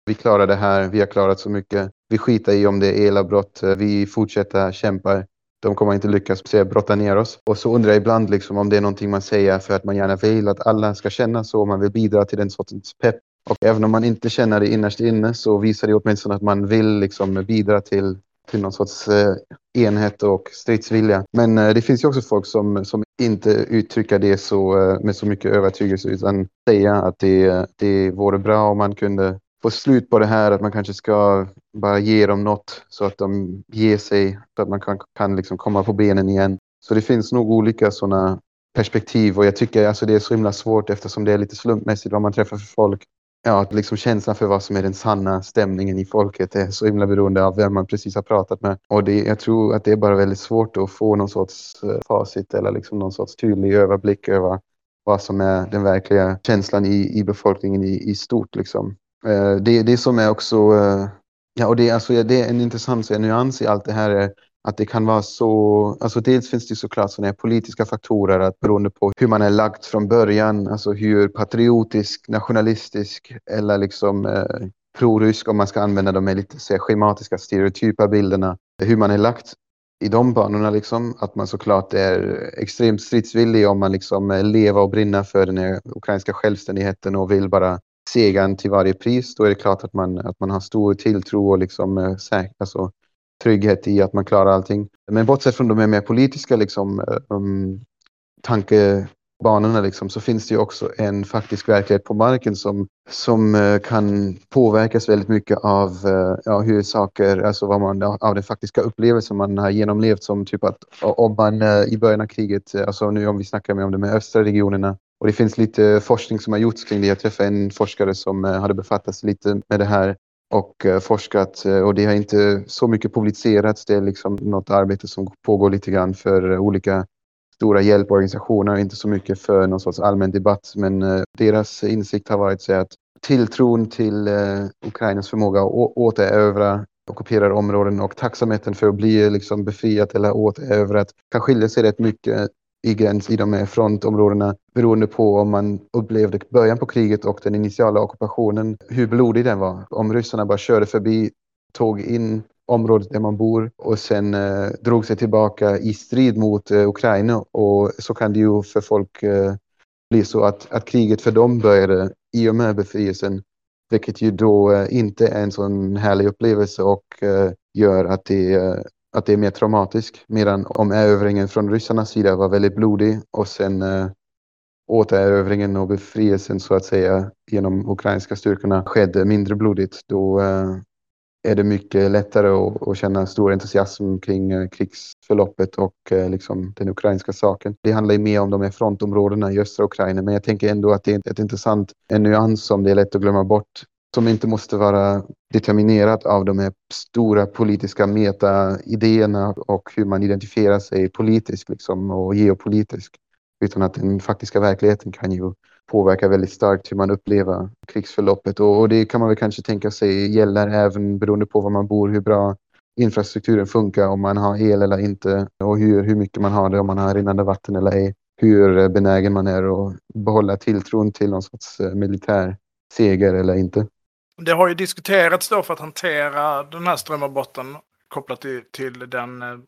vi klarar det här, vi har klarat så mycket. Vi skiter i om det är elavbrott, eh, vi fortsätter kämpa. De kommer inte lyckas brotta ner oss. Och så undrar jag ibland liksom om det är någonting man säger för att man gärna vill att alla ska känna så. Man vill bidra till den sortens pepp och även om man inte känner det innerst inne så visar det åtminstone att man vill liksom bidra till, till någon sorts eh, enhet och stridsvilja. Men eh, det finns ju också folk som, som inte uttrycker det så, eh, med så mycket övertygelse utan säger att det, det vore bra om man kunde få slut på det här, att man kanske ska bara ge dem något så att de ger sig, så att man kan, kan liksom komma på benen igen. Så det finns nog olika sådana perspektiv och jag tycker alltså det är så himla svårt eftersom det är lite slumpmässigt vad man träffar för folk ja, liksom känslan för vad som är den sanna stämningen i folket är så himla beroende av vem man precis har pratat med. Och det, jag tror att det är bara väldigt svårt att få någon sorts eh, facit eller liksom någon sorts tydlig överblick över vad som är den verkliga känslan i, i befolkningen i, i stort. Liksom. Eh, det, det som är också, eh, ja, och det, alltså, det är en intressant nyans i allt det här är att det kan vara så, alltså dels finns det såklart sådana politiska faktorer att beroende på hur man är lagt från början, alltså hur patriotisk, nationalistisk eller liksom eh, prorysk om man ska använda de lite så schematiska stereotypa bilderna, hur man är lagt i de banorna liksom, att man såklart är extremt stridsvillig om man liksom eh, lever och brinner för den ukrainska självständigheten och vill bara segern till varje pris, då är det klart att man, att man har stor tilltro och liksom, eh, säk, alltså, trygghet i att man klarar allting. Men bortsett från de mer politiska liksom, eh, um, tankebanorna liksom, så finns det ju också en faktisk verklighet på marken som, som uh, kan påverkas väldigt mycket av uh, ja, hur saker, alltså vad man, av den faktiska upplevelsen man har genomlevt som typ att om man uh, i början av kriget, alltså nu om vi snackar med om de östra regionerna, och det finns lite forskning som har gjorts kring det. Jag träffade en forskare som hade befattat sig lite med det här och eh, forskat eh, och det har inte så mycket publicerats. Det är liksom något arbete som pågår lite grann för eh, olika stora hjälporganisationer, inte så mycket för någon sorts allmän debatt. Men deras insikt har varit så att tilltron till Ukrainas förmåga att återövra ockuperade områden och tacksamheten för att bli liksom befriat eller återövrat kan skilja sig rätt mycket i gräns i de här frontområdena beroende på om man upplevde början på kriget och den initiala ockupationen, hur blodig den var. Om ryssarna bara körde förbi, tog in området där man bor och sen eh, drog sig tillbaka i strid mot eh, Ukraina och så kan det ju för folk eh, bli så att, att kriget för dem började i och med befrielsen vilket ju då eh, inte är en sån härlig upplevelse och eh, gör att det eh, att det är mer traumatiskt. Medan om erövringen från ryssarnas sida var väldigt blodig och sen eh, återerövringen och befrielsen så att säga genom ukrainska styrkorna skedde mindre blodigt, då eh, är det mycket lättare att, att känna stor entusiasm kring eh, krigsförloppet och eh, liksom den ukrainska saken. Det handlar ju mer om de här frontområdena i östra Ukraina, men jag tänker ändå att det är ett intressant en nyans som det är lätt att glömma bort som inte måste vara determinerat av de här stora politiska meta-idéerna och hur man identifierar sig politiskt liksom, och geopolitiskt. Utan att den faktiska verkligheten kan ju påverka väldigt starkt hur man upplever krigsförloppet. Och, och det kan man väl kanske tänka sig gäller även beroende på var man bor, hur bra infrastrukturen funkar, om man har el eller inte och hur, hur mycket man har det, om man har rinnande vatten eller ej. Hur benägen man är att behålla tilltron till någon sorts eh, militär seger eller inte. Det har ju diskuterats då för att hantera den här strömavbrotten kopplat till, till den stegrande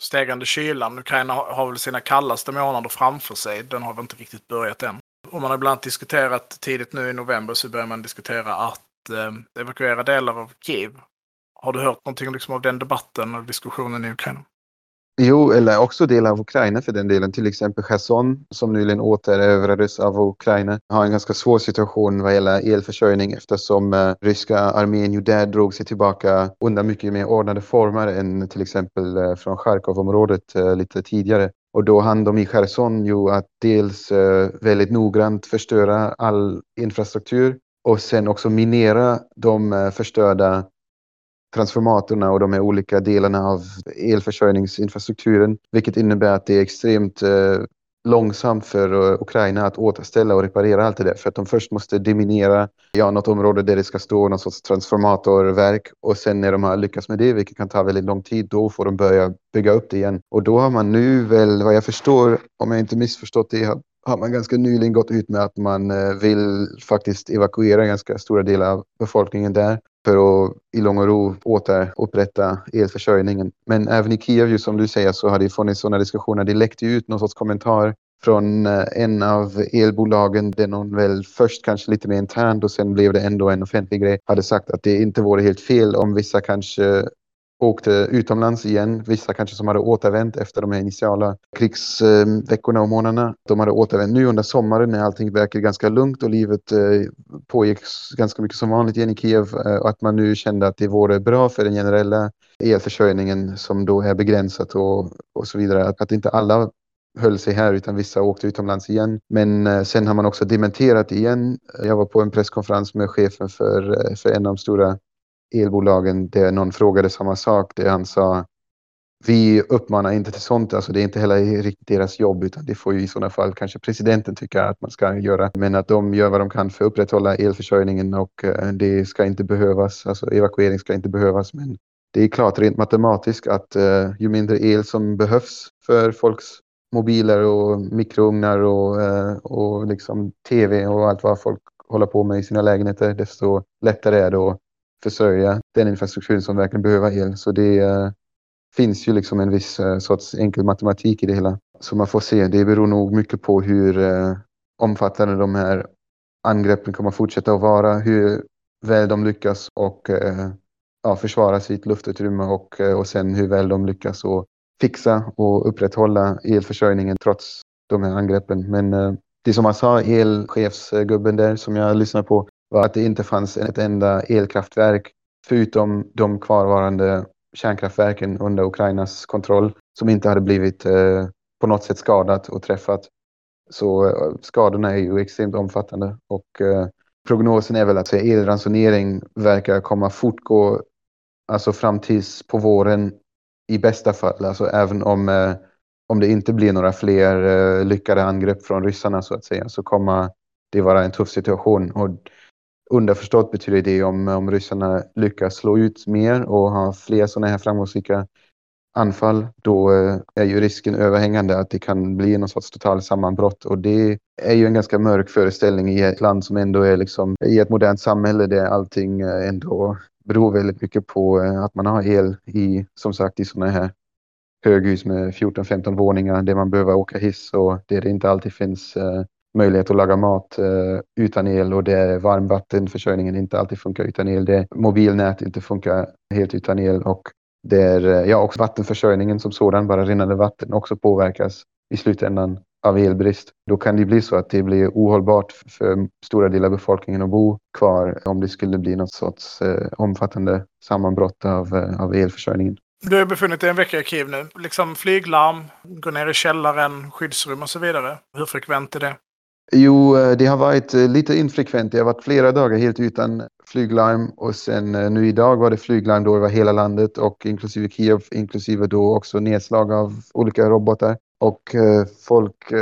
stegande kylan. Ukraina har väl sina kallaste månader framför sig. Den har väl inte riktigt börjat än. Och man har bland annat diskuterat tidigt nu i november så börjar man diskutera att eh, evakuera delar av Kiev. Har du hört någonting liksom av den debatten och diskussionen i Ukraina? Jo, eller också delar av Ukraina för den delen. Till exempel Cherson som nyligen återerövrades av Ukraina har en ganska svår situation vad gäller elförsörjning eftersom eh, ryska armén ju där drog sig tillbaka under mycket mer ordnade former än till exempel eh, från Charkovområdet eh, lite tidigare. Och då hann de i Cherson ju att dels eh, väldigt noggrant förstöra all infrastruktur och sen också minera de eh, förstörda transformatorerna och de här olika delarna av elförsörjningsinfrastrukturen, vilket innebär att det är extremt eh, långsamt för eh, Ukraina att återställa och reparera allt det där. För att de först måste deminera ja, något område där det ska stå någon sorts transformatorverk och sen när de har lyckats med det, vilket kan ta väldigt lång tid, då får de börja bygga upp det igen. Och då har man nu väl, vad jag förstår, om jag inte missförstått det, har man ganska nyligen gått ut med att man eh, vill faktiskt evakuera ganska stora delar av befolkningen där för att i lång och ro återupprätta elförsörjningen. Men även i Kiev, som du säger, så har det funnits sådana diskussioner. Det läckte ut någon sorts kommentar från eh, en av elbolagen där någon väl först kanske lite mer internt och sen blev det ändå en offentlig grej hade sagt att det inte vore helt fel om vissa kanske åkte utomlands igen. Vissa kanske som hade återvänt efter de här initiala krigsveckorna och månaderna. De hade återvänt nu under sommaren när allting verkade ganska lugnt och livet eh, pågick ganska mycket som vanligt igen i Kiev. Och att man nu kände att det vore bra för den generella elförsörjningen som då är begränsat och, och så vidare. Att, att inte alla höll sig här utan vissa åkte utomlands igen. Men eh, sen har man också dementerat igen. Jag var på en presskonferens med chefen för, för en av de stora elbolagen där någon frågade samma sak där han sa vi uppmanar inte till sånt, alltså det är inte heller riktigt deras jobb utan det får ju i sådana fall kanske presidenten tycka att man ska göra. Men att de gör vad de kan för att upprätthålla elförsörjningen och eh, det ska inte behövas, alltså evakuering ska inte behövas. Men det är klart rent matematiskt att uh, ju mindre el som behövs för folks mobiler och mikrougnar och, uh, och liksom tv och allt vad folk håller på med i sina lägenheter, desto lättare är det att försörja den infrastrukturen som verkligen behöver el. Så det uh, finns ju liksom en viss uh, sorts enkel matematik i det hela. Så man får se. Det beror nog mycket på hur uh, omfattande de här angreppen kommer fortsätta att vara, hur väl de lyckas och ja, försvara sitt luftutrymme och, och sen hur väl de lyckas och fixa och upprätthålla elförsörjningen trots de här angreppen. Men det som han sa, elchefsgubben där som jag lyssnade på, var att det inte fanns ett enda elkraftverk förutom de kvarvarande kärnkraftverken under Ukrainas kontroll som inte hade blivit eh, på något sätt skadat och träffat. Så eh, skadorna är ju extremt omfattande och eh, prognosen är väl att elransonering verkar komma fortgå alltså fram tills på våren i bästa fall, alltså även om, eh, om det inte blir några fler eh, lyckade angrepp från ryssarna så att säga så kommer det vara en tuff situation. Och Underförstått betyder det om, om ryssarna lyckas slå ut mer och ha fler sådana här framgångsrika anfall, då eh, är ju risken överhängande att det kan bli någon sorts total sammanbrott. Och det är ju en ganska mörk föreställning i ett land som ändå är liksom i ett modernt samhälle där allting eh, ändå beror väldigt mycket på eh, att man har el i, som sagt, i sådana här höghus med 14-15 våningar där man behöver åka hiss och där det inte alltid finns möjlighet att laga mat eh, utan el och där varmvattenförsörjningen inte alltid funkar utan el. Det mobilnät inte funkar helt utan el och det är eh, ja, också vattenförsörjningen som sådan, bara rinnande vatten, också påverkas i slutändan av elbrist. Då kan det bli så att det blir ohållbart för stora delar av befolkningen att bo kvar om det skulle bli något sorts eh, omfattande sammanbrott av, eh, av elförsörjningen. Du har befunnit dig en vecka i Kiev nu. Liksom flyglarm, gå ner i källaren, skyddsrum och så vidare. Hur frekvent är det? Jo, eh, det har varit eh, lite infrekvent. Det har varit flera dagar helt utan flyglarm och sen eh, nu idag var det flyglarm då över hela landet och inklusive Kiev, inklusive då också nedslag av olika robotar. Och folk,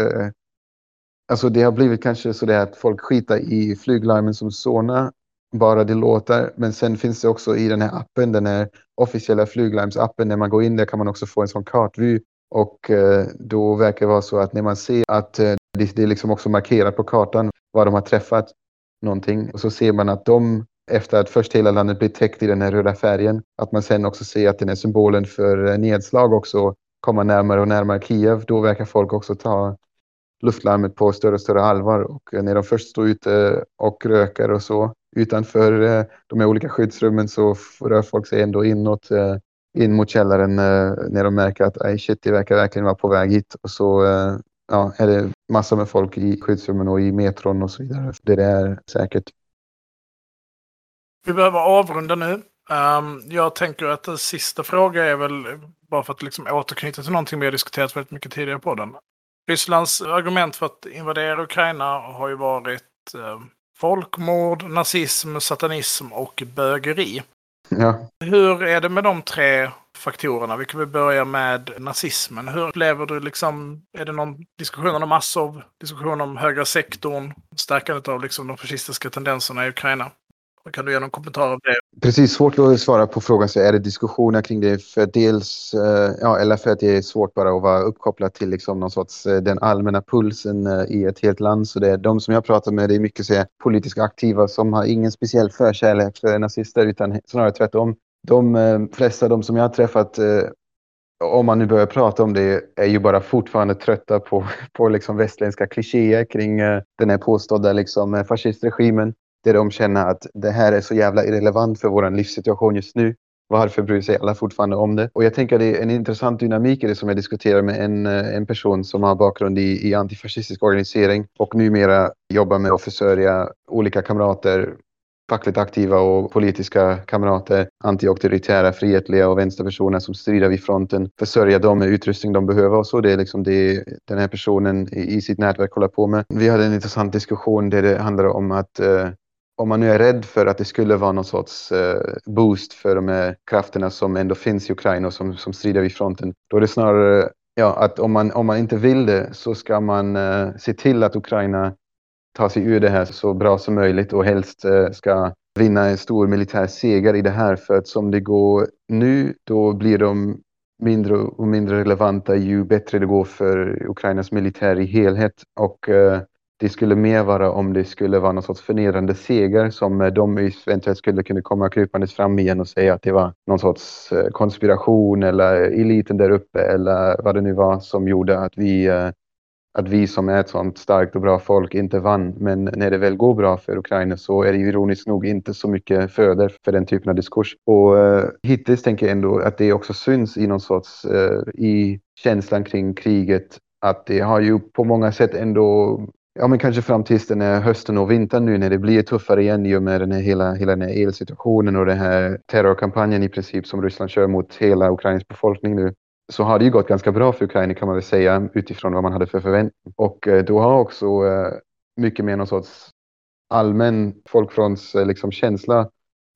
alltså det har blivit kanske så det att folk skitar i flyglarmen som sådana, bara det låter. Men sen finns det också i den här appen, den här officiella flyglarmsappen, när man går in där kan man också få en sån kartvy och då verkar det vara så att när man ser att det, det är liksom också markerat på kartan var de har träffat någonting. Och så ser man att de, efter att först hela landet blir täckt i den här röda färgen, att man sen också ser att den här symbolen för eh, nedslag också kommer närmare och närmare Kiev. Då verkar folk också ta luftlarmet på större och större allvar. Och eh, när de först står ute eh, och röker och så utanför de här olika skyddsrummen så rör folk sig ändå inåt in mot källaren när de märker att shit, det verkar verkligen vara på väg hit. Och så ja, är det massor med folk i skyddsrummen och i metron och så vidare. Det är säkert. Vi behöver avrunda nu. Um, jag tänker att den sista frågan är väl bara för att liksom återknyta till någonting vi har diskuterat väldigt mycket tidigare på den. Rysslands argument för att invadera Ukraina har ju varit uh, folkmord, nazism, satanism och bögeri. Ja. Hur är det med de tre faktorerna? Vi kan väl börja med nazismen. Hur upplever du liksom, är det någon diskussion om Assov, diskussion om högra sektorn, stärkandet av liksom de fascistiska tendenserna i Ukraina? Kan du ge någon kommentar av det? Precis, svårt att svara på frågan. Så är det diskussioner kring det? För dels, eh, ja, eller för att det är svårt bara att vara uppkopplad till liksom någon sorts, eh, den allmänna pulsen eh, i ett helt land. Så det är de som jag pratar med, det är mycket så här, politiskt aktiva som har ingen speciell förkärlek för nazister utan snarare tvärtom. De eh, flesta, de som jag har träffat, eh, om man nu börjar prata om det, är ju bara fortfarande trötta på, på liksom västländska klichéer kring eh, den här påstådda liksom fascistregimen där de känner att det här är så jävla irrelevant för vår livssituation just nu. Varför bryr sig alla fortfarande om det? Och jag tänker att det är en intressant dynamik i det som jag diskuterar med en, en person som har bakgrund i, i antifascistisk organisering och numera jobbar med att försörja olika kamrater fackligt aktiva och politiska kamrater, antiauktoritära, frihetliga och vänsterpersoner som strider vid fronten, försörja dem med utrustning de behöver och så. Det är liksom det den här personen i, sitt nätverk håller på med. Vi hade en intressant diskussion där det handlade om att eh, om man nu är rädd för att det skulle vara någon sorts eh, boost för de här krafterna som ändå finns i Ukraina och som, som strider vid fronten, då är det snarare ja, att om man, om man inte vill det så ska man eh, se till att Ukraina ta sig ur det här så bra som möjligt och helst eh, ska vinna en stor militär seger i det här. För att som det går nu, då blir de mindre och mindre relevanta ju bättre det går för Ukrainas militär i helhet. Och eh, det skulle mer vara om det skulle vara någon sorts förnedrande seger som eh, de eventuellt skulle kunna komma krypandes fram igen och säga att det var någon sorts konspiration eller eliten där uppe eller vad det nu var som gjorde att vi, eh, att vi som är ett sånt starkt och bra folk inte vann. Men när det väl går bra för Ukraina så är det ironiskt nog inte så mycket föder för den typen av diskurs. Och eh, hittills tänker jag ändå att det också syns i någon sorts, eh, i känslan kring kriget att det har ju på många sätt ändå Ja, men kanske fram tills den här hösten och vintern nu när det blir tuffare igen i och med den här hela, hela den här elsituationen och den här terrorkampanjen i princip som Ryssland kör mot hela Ukrainas befolkning nu. Så har det ju gått ganska bra för Ukraina kan man väl säga utifrån vad man hade för förväntning. Och eh, då har också eh, mycket mer någon sorts allmän folkfronts eh, liksom, känsla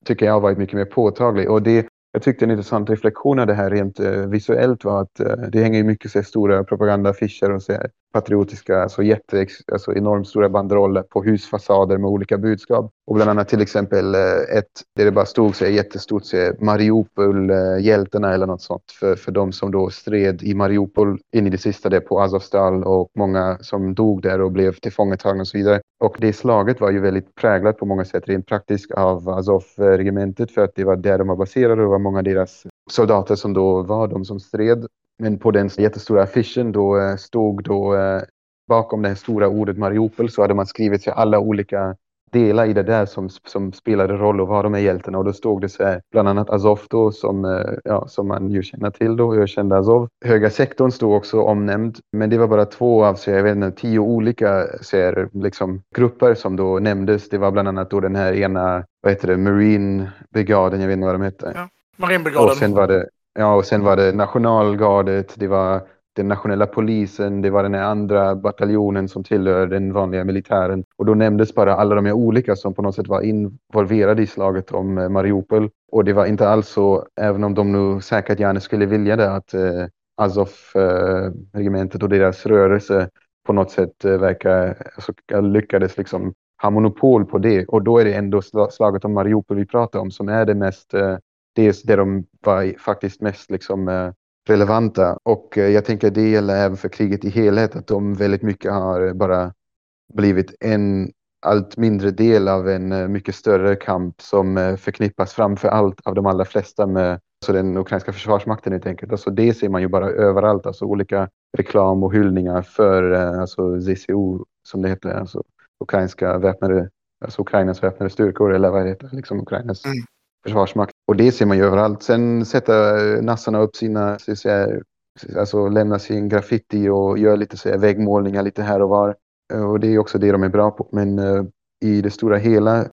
tycker jag har varit mycket mer påtaglig. Och det, jag tyckte en intressant reflektion av det här rent visuellt var att det hänger mycket så stora propagandaaffischer och så patriotiska, alltså, jätte, alltså enormt stora banderoller på husfasader med olika budskap. Och bland annat till exempel eh, ett där det bara stod så jättestort så Mariupol, hjältarna eller något sånt för, för de som då stred i Mariupol in i det sista där på Azovstal och många som dog där och blev tillfångatagna och så vidare. Och det slaget var ju väldigt präglat på många sätt rent praktiskt av Azov-regementet för att det var där de var baserade och det var många av deras soldater som då var de som stred men på den jättestora affischen då eh, stod då eh, bakom det stora ordet Mariupol så hade man skrivit alla olika delar i det där som, som spelade roll och var de här hjältarna. Och då stod det så här, bland annat Azov då, som, eh, ja, som man ju känner till då, jag kände Azov. Höga sektorn stod också omnämnd, men det var bara två av så jag vet inte, tio olika så här, liksom, grupper som då nämndes. Det var bland annat då den här ena, vad heter det, Marine brigaden, jag vet inte vad de hette. Ja, Marinbrigaden. Och sen var det, ja, och sen var det nationalgardet, det var den nationella polisen, det var den andra bataljonen som tillhör den vanliga militären. Och då nämndes bara alla de här olika som på något sätt var involverade i slaget om eh, Mariupol. Och det var inte alls så, även om de nu säkert gärna skulle vilja det, att eh, Azov-regementet eh, och deras rörelse på något sätt eh, verkar, alltså, lyckades liksom ha monopol på det. Och då är det ändå slaget om Mariupol vi pratar om som är det mest, eh, det, det de var faktiskt mest liksom eh, relevanta. Och eh, jag tänker det gäller även för kriget i helhet, att de väldigt mycket har bara blivit en allt mindre del av en eh, mycket större kamp som förknippas framför allt av de allra flesta med alltså den ukrainska försvarsmakten helt enkelt. Alltså det ser man ju bara överallt, alltså olika reklam och hyllningar för alltså ZCO som det heter, alltså ukrainska väpnade, alltså Ukrainas väpnade styrkor eller vad det heter, liksom Ukrainas mm. försvarsmakt. Och det ser man ju överallt. Sen sätter eh, nassarna upp sina, så säga, alltså lämnar sin graffiti och gör lite så här, väggmålningar lite här och var. Eh, och det är också det de är bra på. Men uh, i det stora hela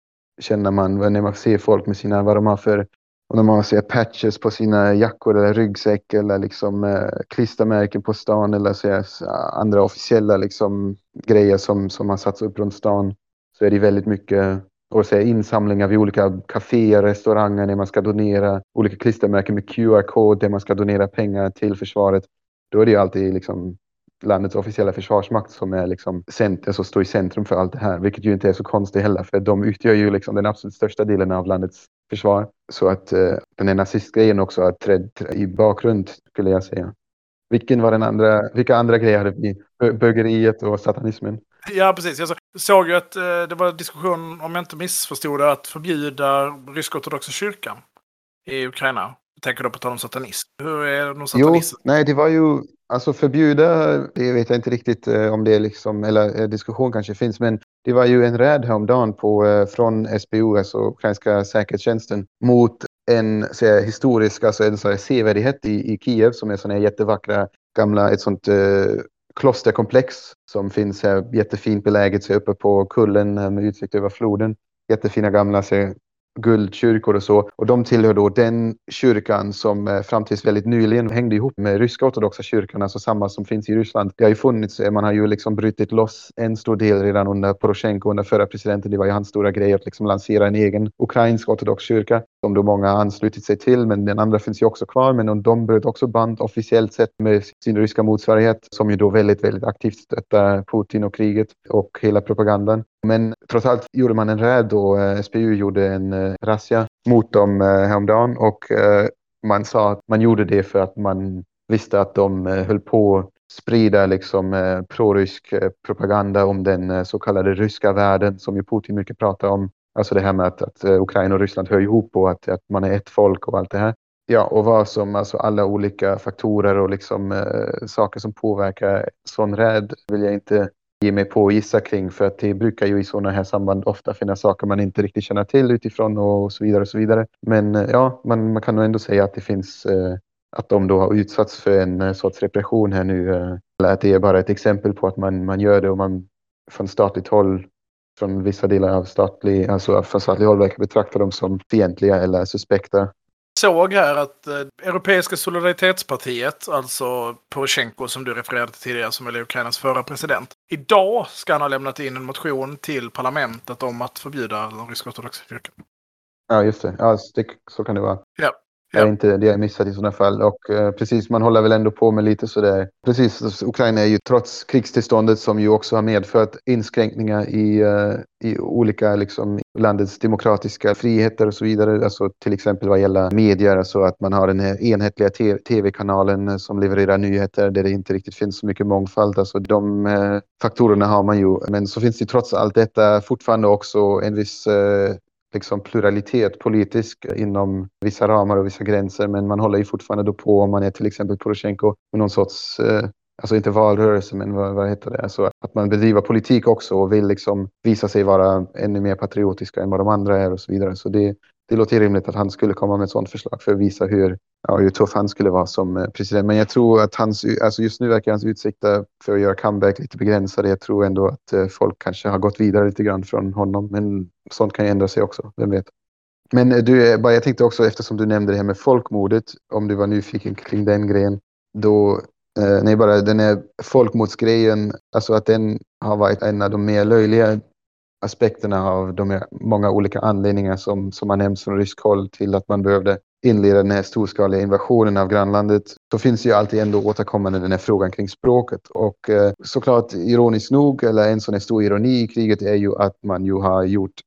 känner man när man ser folk med sina, vad de har för, och när man ser patches på sina jackor eller ryggsäck eller liksom uh, klistermärken på stan eller så här, andra officiella liksom grejer som, som har satts upp runt stan så är det väldigt mycket och så insamlingar vid olika kaféer, restauranger när man ska donera, olika klistermärken med QR-kod där man ska donera pengar till försvaret. Då är det ju alltid liksom landets officiella försvarsmakt som är liksom center, som alltså står i centrum för allt det här, vilket ju inte är så konstigt heller, för de utgör ju liksom den absolut största delen av landets försvar. Så att eh, den här nazistgrejen också har trätt i bakgrund, skulle jag säga. Vilken var den andra, vilka andra grejer hade vi? Bögeriet och satanismen? Ja, precis. Jag såg ju att eh, det var diskussion, om jag inte missförstod det, att förbjuda rysk-ortodoxa kyrkan i Ukraina. Jag tänker då på tal om satanism. Hur är någon satanism? Jo, nej, det var ju, alltså förbjuda, det vet jag inte riktigt eh, om det är liksom, eller eh, diskussion kanske finns, men det var ju en räd häromdagen på, från SBU, alltså ukrainska säkerhetstjänsten, mot en här, historisk, alltså en här sevärdhet i, i Kiev som är sådana här jättevackra gamla, ett sånt eh, klosterkomplex som finns här jättefint beläget så uppe på kullen med utsikt över floden. Jättefina gamla så, guldkyrkor och så. Och de tillhör då den kyrkan som eh, fram tills väldigt nyligen hängde ihop med ryska ortodoxa kyrkan, alltså samma som finns i Ryssland. Det har ju funnits, eh, man har ju liksom brutit loss en stor del redan under Poroshenko, under förra presidenten. Det var ju hans stora grej att liksom lansera en egen ukrainsk ortodox kyrka som då många har anslutit sig till, men den andra finns ju också kvar. Men de bröt också band officiellt sett med sin ryska motsvarighet som ju då väldigt, väldigt aktivt stöttar Putin och kriget och hela propagandan. Men trots allt gjorde man en räd och eh, SPU gjorde en eh, razzia mot dem eh, häromdagen och eh, man sa att man gjorde det för att man visste att de eh, höll på att sprida liksom eh, prorysk propaganda om den så kallade ryska världen som ju Putin mycket pratar om. Alltså det här med att, att eh, Ukraina och Ryssland hör ihop och att, att man är ett folk och allt det här. Ja, och vad som alltså alla olika faktorer och liksom eh, saker som påverkar sån räd vill jag inte ge mig på att gissa kring för att det brukar ju i sådana här samband ofta finnas saker man inte riktigt känner till utifrån och så vidare och så vidare. Men eh, ja, man, man kan nog ändå säga att det finns eh, att de då har utsatts för en eh, sorts repression här nu. Eller att det är bara ett exempel på att man, man gör det och man från statligt håll från vissa delar av statlig, alltså från statlig håll verkar betrakta dem som fientliga eller suspekta såg här att eh, Europeiska solidaritetspartiet, alltså Poroshenko som du refererade till tidigare, som är Ukrainas förra president. Idag ska han ha lämnat in en motion till parlamentet om att förbjuda den rysk-ortodoxa kyrkan. Ja, just det. Ja, det. Så kan det vara. Ja. Ja. Det är inte det jag missat i sådana fall. Och eh, precis, man håller väl ändå på med lite sådär. Precis, Ukraina är ju trots krigstillståndet som ju också har medfört inskränkningar i, eh, i olika liksom, landets demokratiska friheter och så vidare. Alltså till exempel vad gäller medier, alltså att man har den här enhetliga tv-kanalen eh, som levererar nyheter där det inte riktigt finns så mycket mångfald. Alltså de eh, faktorerna har man ju. Men så finns det trots allt detta fortfarande också en viss eh, liksom pluralitet politisk inom vissa ramar och vissa gränser. Men man håller ju fortfarande då på om man är till exempel Poroshenko med någon sorts eh, alltså inte valrörelse, men vad, vad heter det, alltså att man bedriver politik också och vill liksom visa sig vara ännu mer patriotiska än vad de andra är och så vidare. Så det, det låter rimligt att han skulle komma med ett sådant förslag för att visa hur, ja, hur tuff han skulle vara som eh, president. Men jag tror att hans, alltså just nu verkar hans utsikter för att göra comeback lite begränsade. Jag tror ändå att eh, folk kanske har gått vidare lite grann från honom, men sånt kan ju ändra sig också, vem vet. Men eh, du, bara jag tänkte också eftersom du nämnde det här med folkmordet, om du var nyfiken kring den grejen, då nej, bara den här folkmordsgrejen, alltså att den har varit en av de mer löjliga aspekterna av de många olika anledningar som, som har nämnts från rysk håll till att man behövde inleda den här storskaliga invasionen av grannlandet så finns ju alltid ändå återkommande den här frågan kring språket. Och eh, såklart ironiskt nog, eller en sån här stor ironi i kriget är ju att man ju har gjort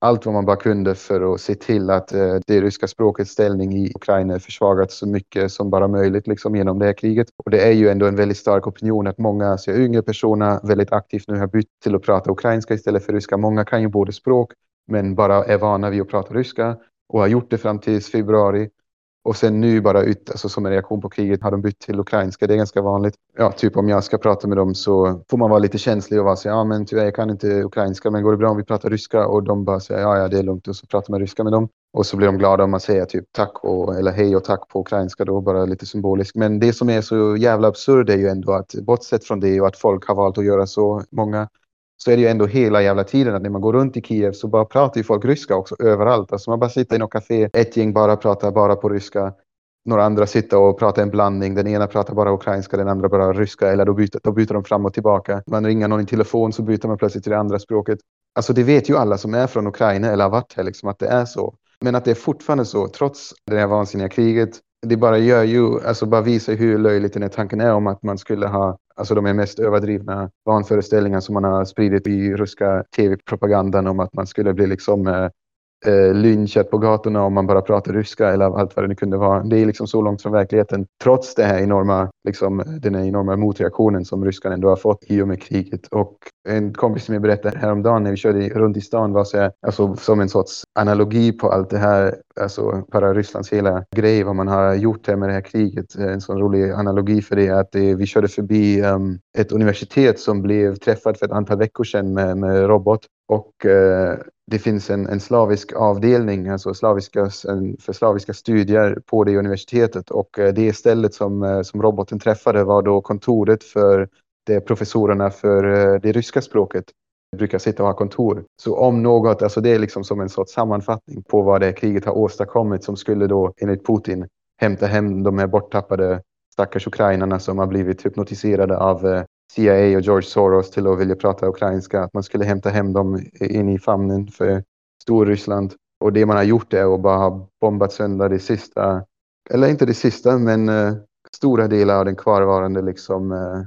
allt vad man bara kunde för att se till att eh, det ryska språkets ställning i Ukraina försvagats så mycket som bara möjligt liksom, genom det här kriget. Och det är ju ändå en väldigt stark opinion att många alltså, yngre personer väldigt aktivt nu har bytt till att prata ukrainska istället för ryska. Många kan ju både språk men bara är vana vid att prata ryska och har gjort det fram till februari. Och sen nu bara ut, alltså som en reaktion på kriget har de bytt till ukrainska. Det är ganska vanligt. Ja, typ om jag ska prata med dem så får man vara lite känslig och vara så ja men tyvärr jag kan inte ukrainska men går det bra om vi pratar ryska? Och de bara säger ja ja det är lugnt och så pratar man ryska med dem. Och så blir de glada om man säger typ tack och, eller hej och tack på ukrainska då, bara lite symboliskt. Men det som är så jävla absurd är ju ändå att bortsett från det och att folk har valt att göra så många så är det ju ändå hela jävla tiden att när man går runt i Kiev så bara pratar ju folk ryska också överallt. Alltså man bara sitter i något café, ett gäng bara pratar bara på ryska. Några andra sitter och pratar en blandning. Den ena pratar bara ukrainska, den andra bara ryska. Eller då byter, då byter de fram och tillbaka. Man ringer någon i telefon så byter man plötsligt till det andra språket. Alltså det vet ju alla som är från Ukraina eller har varit här liksom att det är så. Men att det är fortfarande så, trots det här vansinniga kriget, det bara gör ju, alltså bara visar hur löjligt den här tanken är om att man skulle ha alltså de mest överdrivna vanföreställningar som man har spridit i ryska tv-propagandan om att man skulle bli liksom eh, eh, lynchat på gatorna om man bara pratar ryska eller allt vad det nu kunde vara. Det är liksom så långt från verkligheten trots det här enorma, liksom, den här enorma motreaktionen som ryskan ändå har fått i och med kriget. Och en kompis som jag berättade häromdagen när vi körde runt i stan var så här, alltså, som en sorts analogi på allt det här, alltså bara Rysslands hela grej, vad man har gjort här med det här kriget. En sån rolig analogi för det är att det, vi körde förbi um, ett universitet som blev träffat för ett antal veckor sedan med, med robot och eh, det finns en, en slavisk avdelning, alltså slaviska, för slaviska studier på det universitetet och eh, det stället som, eh, som roboten träffade var då kontoret för de professorerna för eh, det ryska språket brukar sitta och ha kontor. Så om något, alltså det är liksom som en sorts sammanfattning på vad det kriget har åstadkommit som skulle då enligt Putin hämta hem de här borttappade stackars ukrainarna som har blivit hypnotiserade av CIA och George Soros till att vilja prata ukrainska, att man skulle hämta hem dem in i famnen för Storryssland. Och det man har gjort är att bara ha bombat sönder det sista, eller inte det sista, men uh, stora delar av den kvarvarande liksom, uh,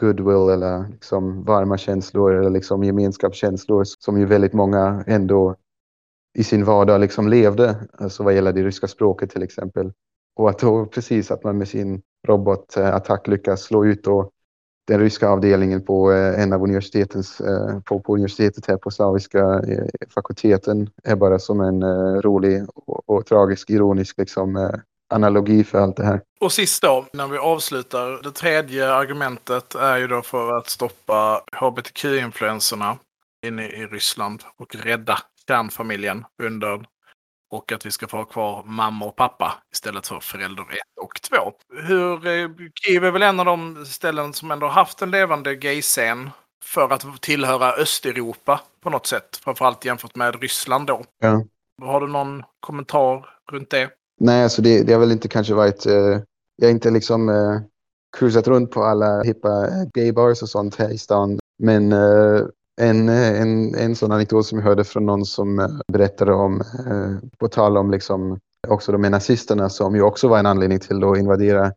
goodwill eller liksom varma känslor eller liksom gemenskapskänslor som ju väldigt många ändå i sin vardag liksom levde, alltså vad gäller det ryska språket till exempel. Och att då precis att man med sin robotattack lyckas slå ut och den ryska avdelningen på eh, en av universitetens, eh, på, på universitetet här på slaviska eh, fakulteten är bara som en eh, rolig och, och tragisk, ironisk liksom, eh, analogi för allt det här. Och sist då, när vi avslutar. Det tredje argumentet är ju då för att stoppa hbtq-influenserna inne i Ryssland och rädda kärnfamiljen under och att vi ska få ha kvar mamma och pappa istället för förälder ett och två. Hur, eh, Kiev är väl en av de ställen som ändå haft en levande gayscen för att tillhöra Östeuropa på något sätt, framförallt jämfört med Ryssland då. Ja. Har du någon kommentar runt det? Nej, alltså det, det har väl inte kanske varit... Eh, jag har inte liksom eh, cruisat runt på alla hippa gaybars och sånt här i stan. Men eh, en, eh, en, en sån anekdot som jag hörde från någon som eh, berättade om, eh, på tal om liksom också de här nazisterna som ju också var en anledning till att invadera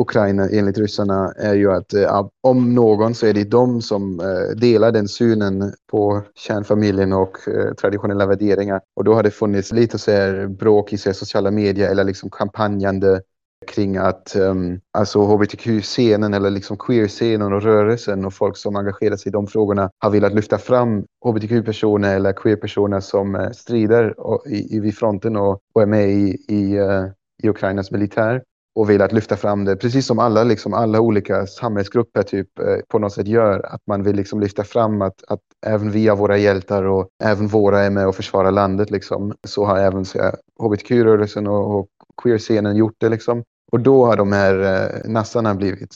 Ukraina enligt ryssarna är ju att eh, om någon så är det de som eh, delar den synen på kärnfamiljen och traditionella värderingar. Och då har det funnits lite så här bråk i sociala medier eller liksom kampanjande kring att um, alltså hbtq-scenen eller liksom queer-scenen och rörelsen och folk som engagerar sig i de frågorna har velat lyfta fram hbtq-personer eller queer-personer som uh, strider och, i, i, vid fronten och, och är med i, i, uh, i Ukrainas militär. och velat lyfta fram det, precis som alla, liksom, alla olika samhällsgrupper typ, eh, på något sätt gör. Att man vill liksom lyfta fram att, att även vi har våra hjältar och även våra är med och försvarar landet. Liksom. Så har även hbtq-rörelsen och, och queer-scenen gjort det. Liksom. Och då har de här eh, nassarna blivit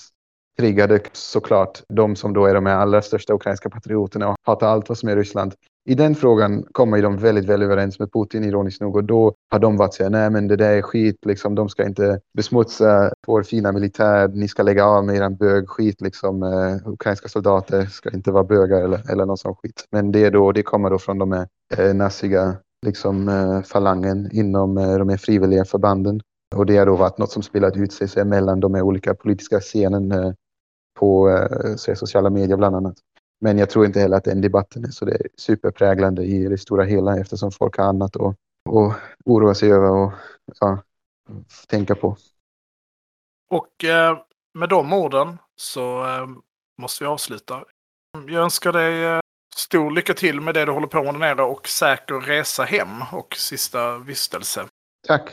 triggade såklart. De som då är de allra största ukrainska patrioterna och hatar allt vad som är Ryssland. I den frågan kommer de väldigt väl överens med Putin ironiskt nog och då har de varit såhär, nej men det där är skit liksom, de ska inte besmutsa vår fina militär, ni ska lägga av med eran bögskit liksom, uh, ukrainska soldater ska inte vara bögar eller, eller någon sån skit. Men det, då, det kommer då från de här uh, naziga liksom, uh, falangen inom uh, de här frivilliga förbanden. Och det har då varit något som spelat ut sig mellan de olika politiska scenen på eh, sociala medier bland annat. Men jag tror inte heller att den debatten är så det är superpräglande i det stora hela eftersom folk har annat att, att oroa sig över och ja, tänka på. Och eh, med de orden så eh, måste vi avsluta. Jag önskar dig eh, stor lycka till med det du håller på med där nere och säker resa hem och sista vistelse. Tack.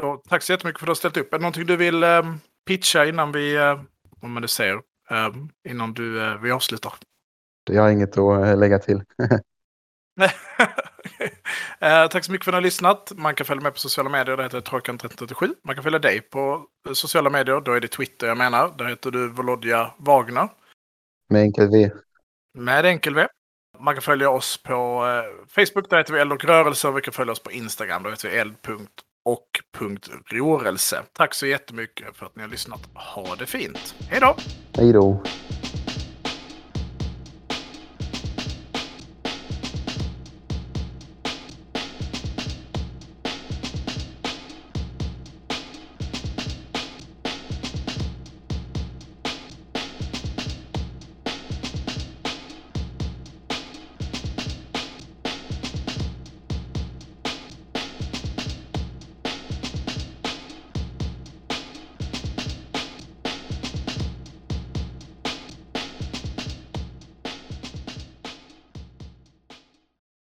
Så, tack så jättemycket för att du har ställt upp. Är det någonting du vill eh, pitcha innan vi, eh, om nu säger, eh, innan du, eh, vi avslutar? Jag har inget att eh, lägga till. eh, tack så mycket för att ni har lyssnat. Man kan följa med på sociala medier, det heter Trojkan1337. Man kan följa dig på sociala medier, då är det Twitter jag menar. Där heter du Volodja Wagner. Med enkel V. Med enkel V. Man kan följa oss på eh, Facebook, där heter vi Eld och rörelse. Och vi kan följa oss på Instagram, där heter vi och punkt rörelse. Tack så jättemycket för att ni har lyssnat. Ha det fint. Hej då! Hej då!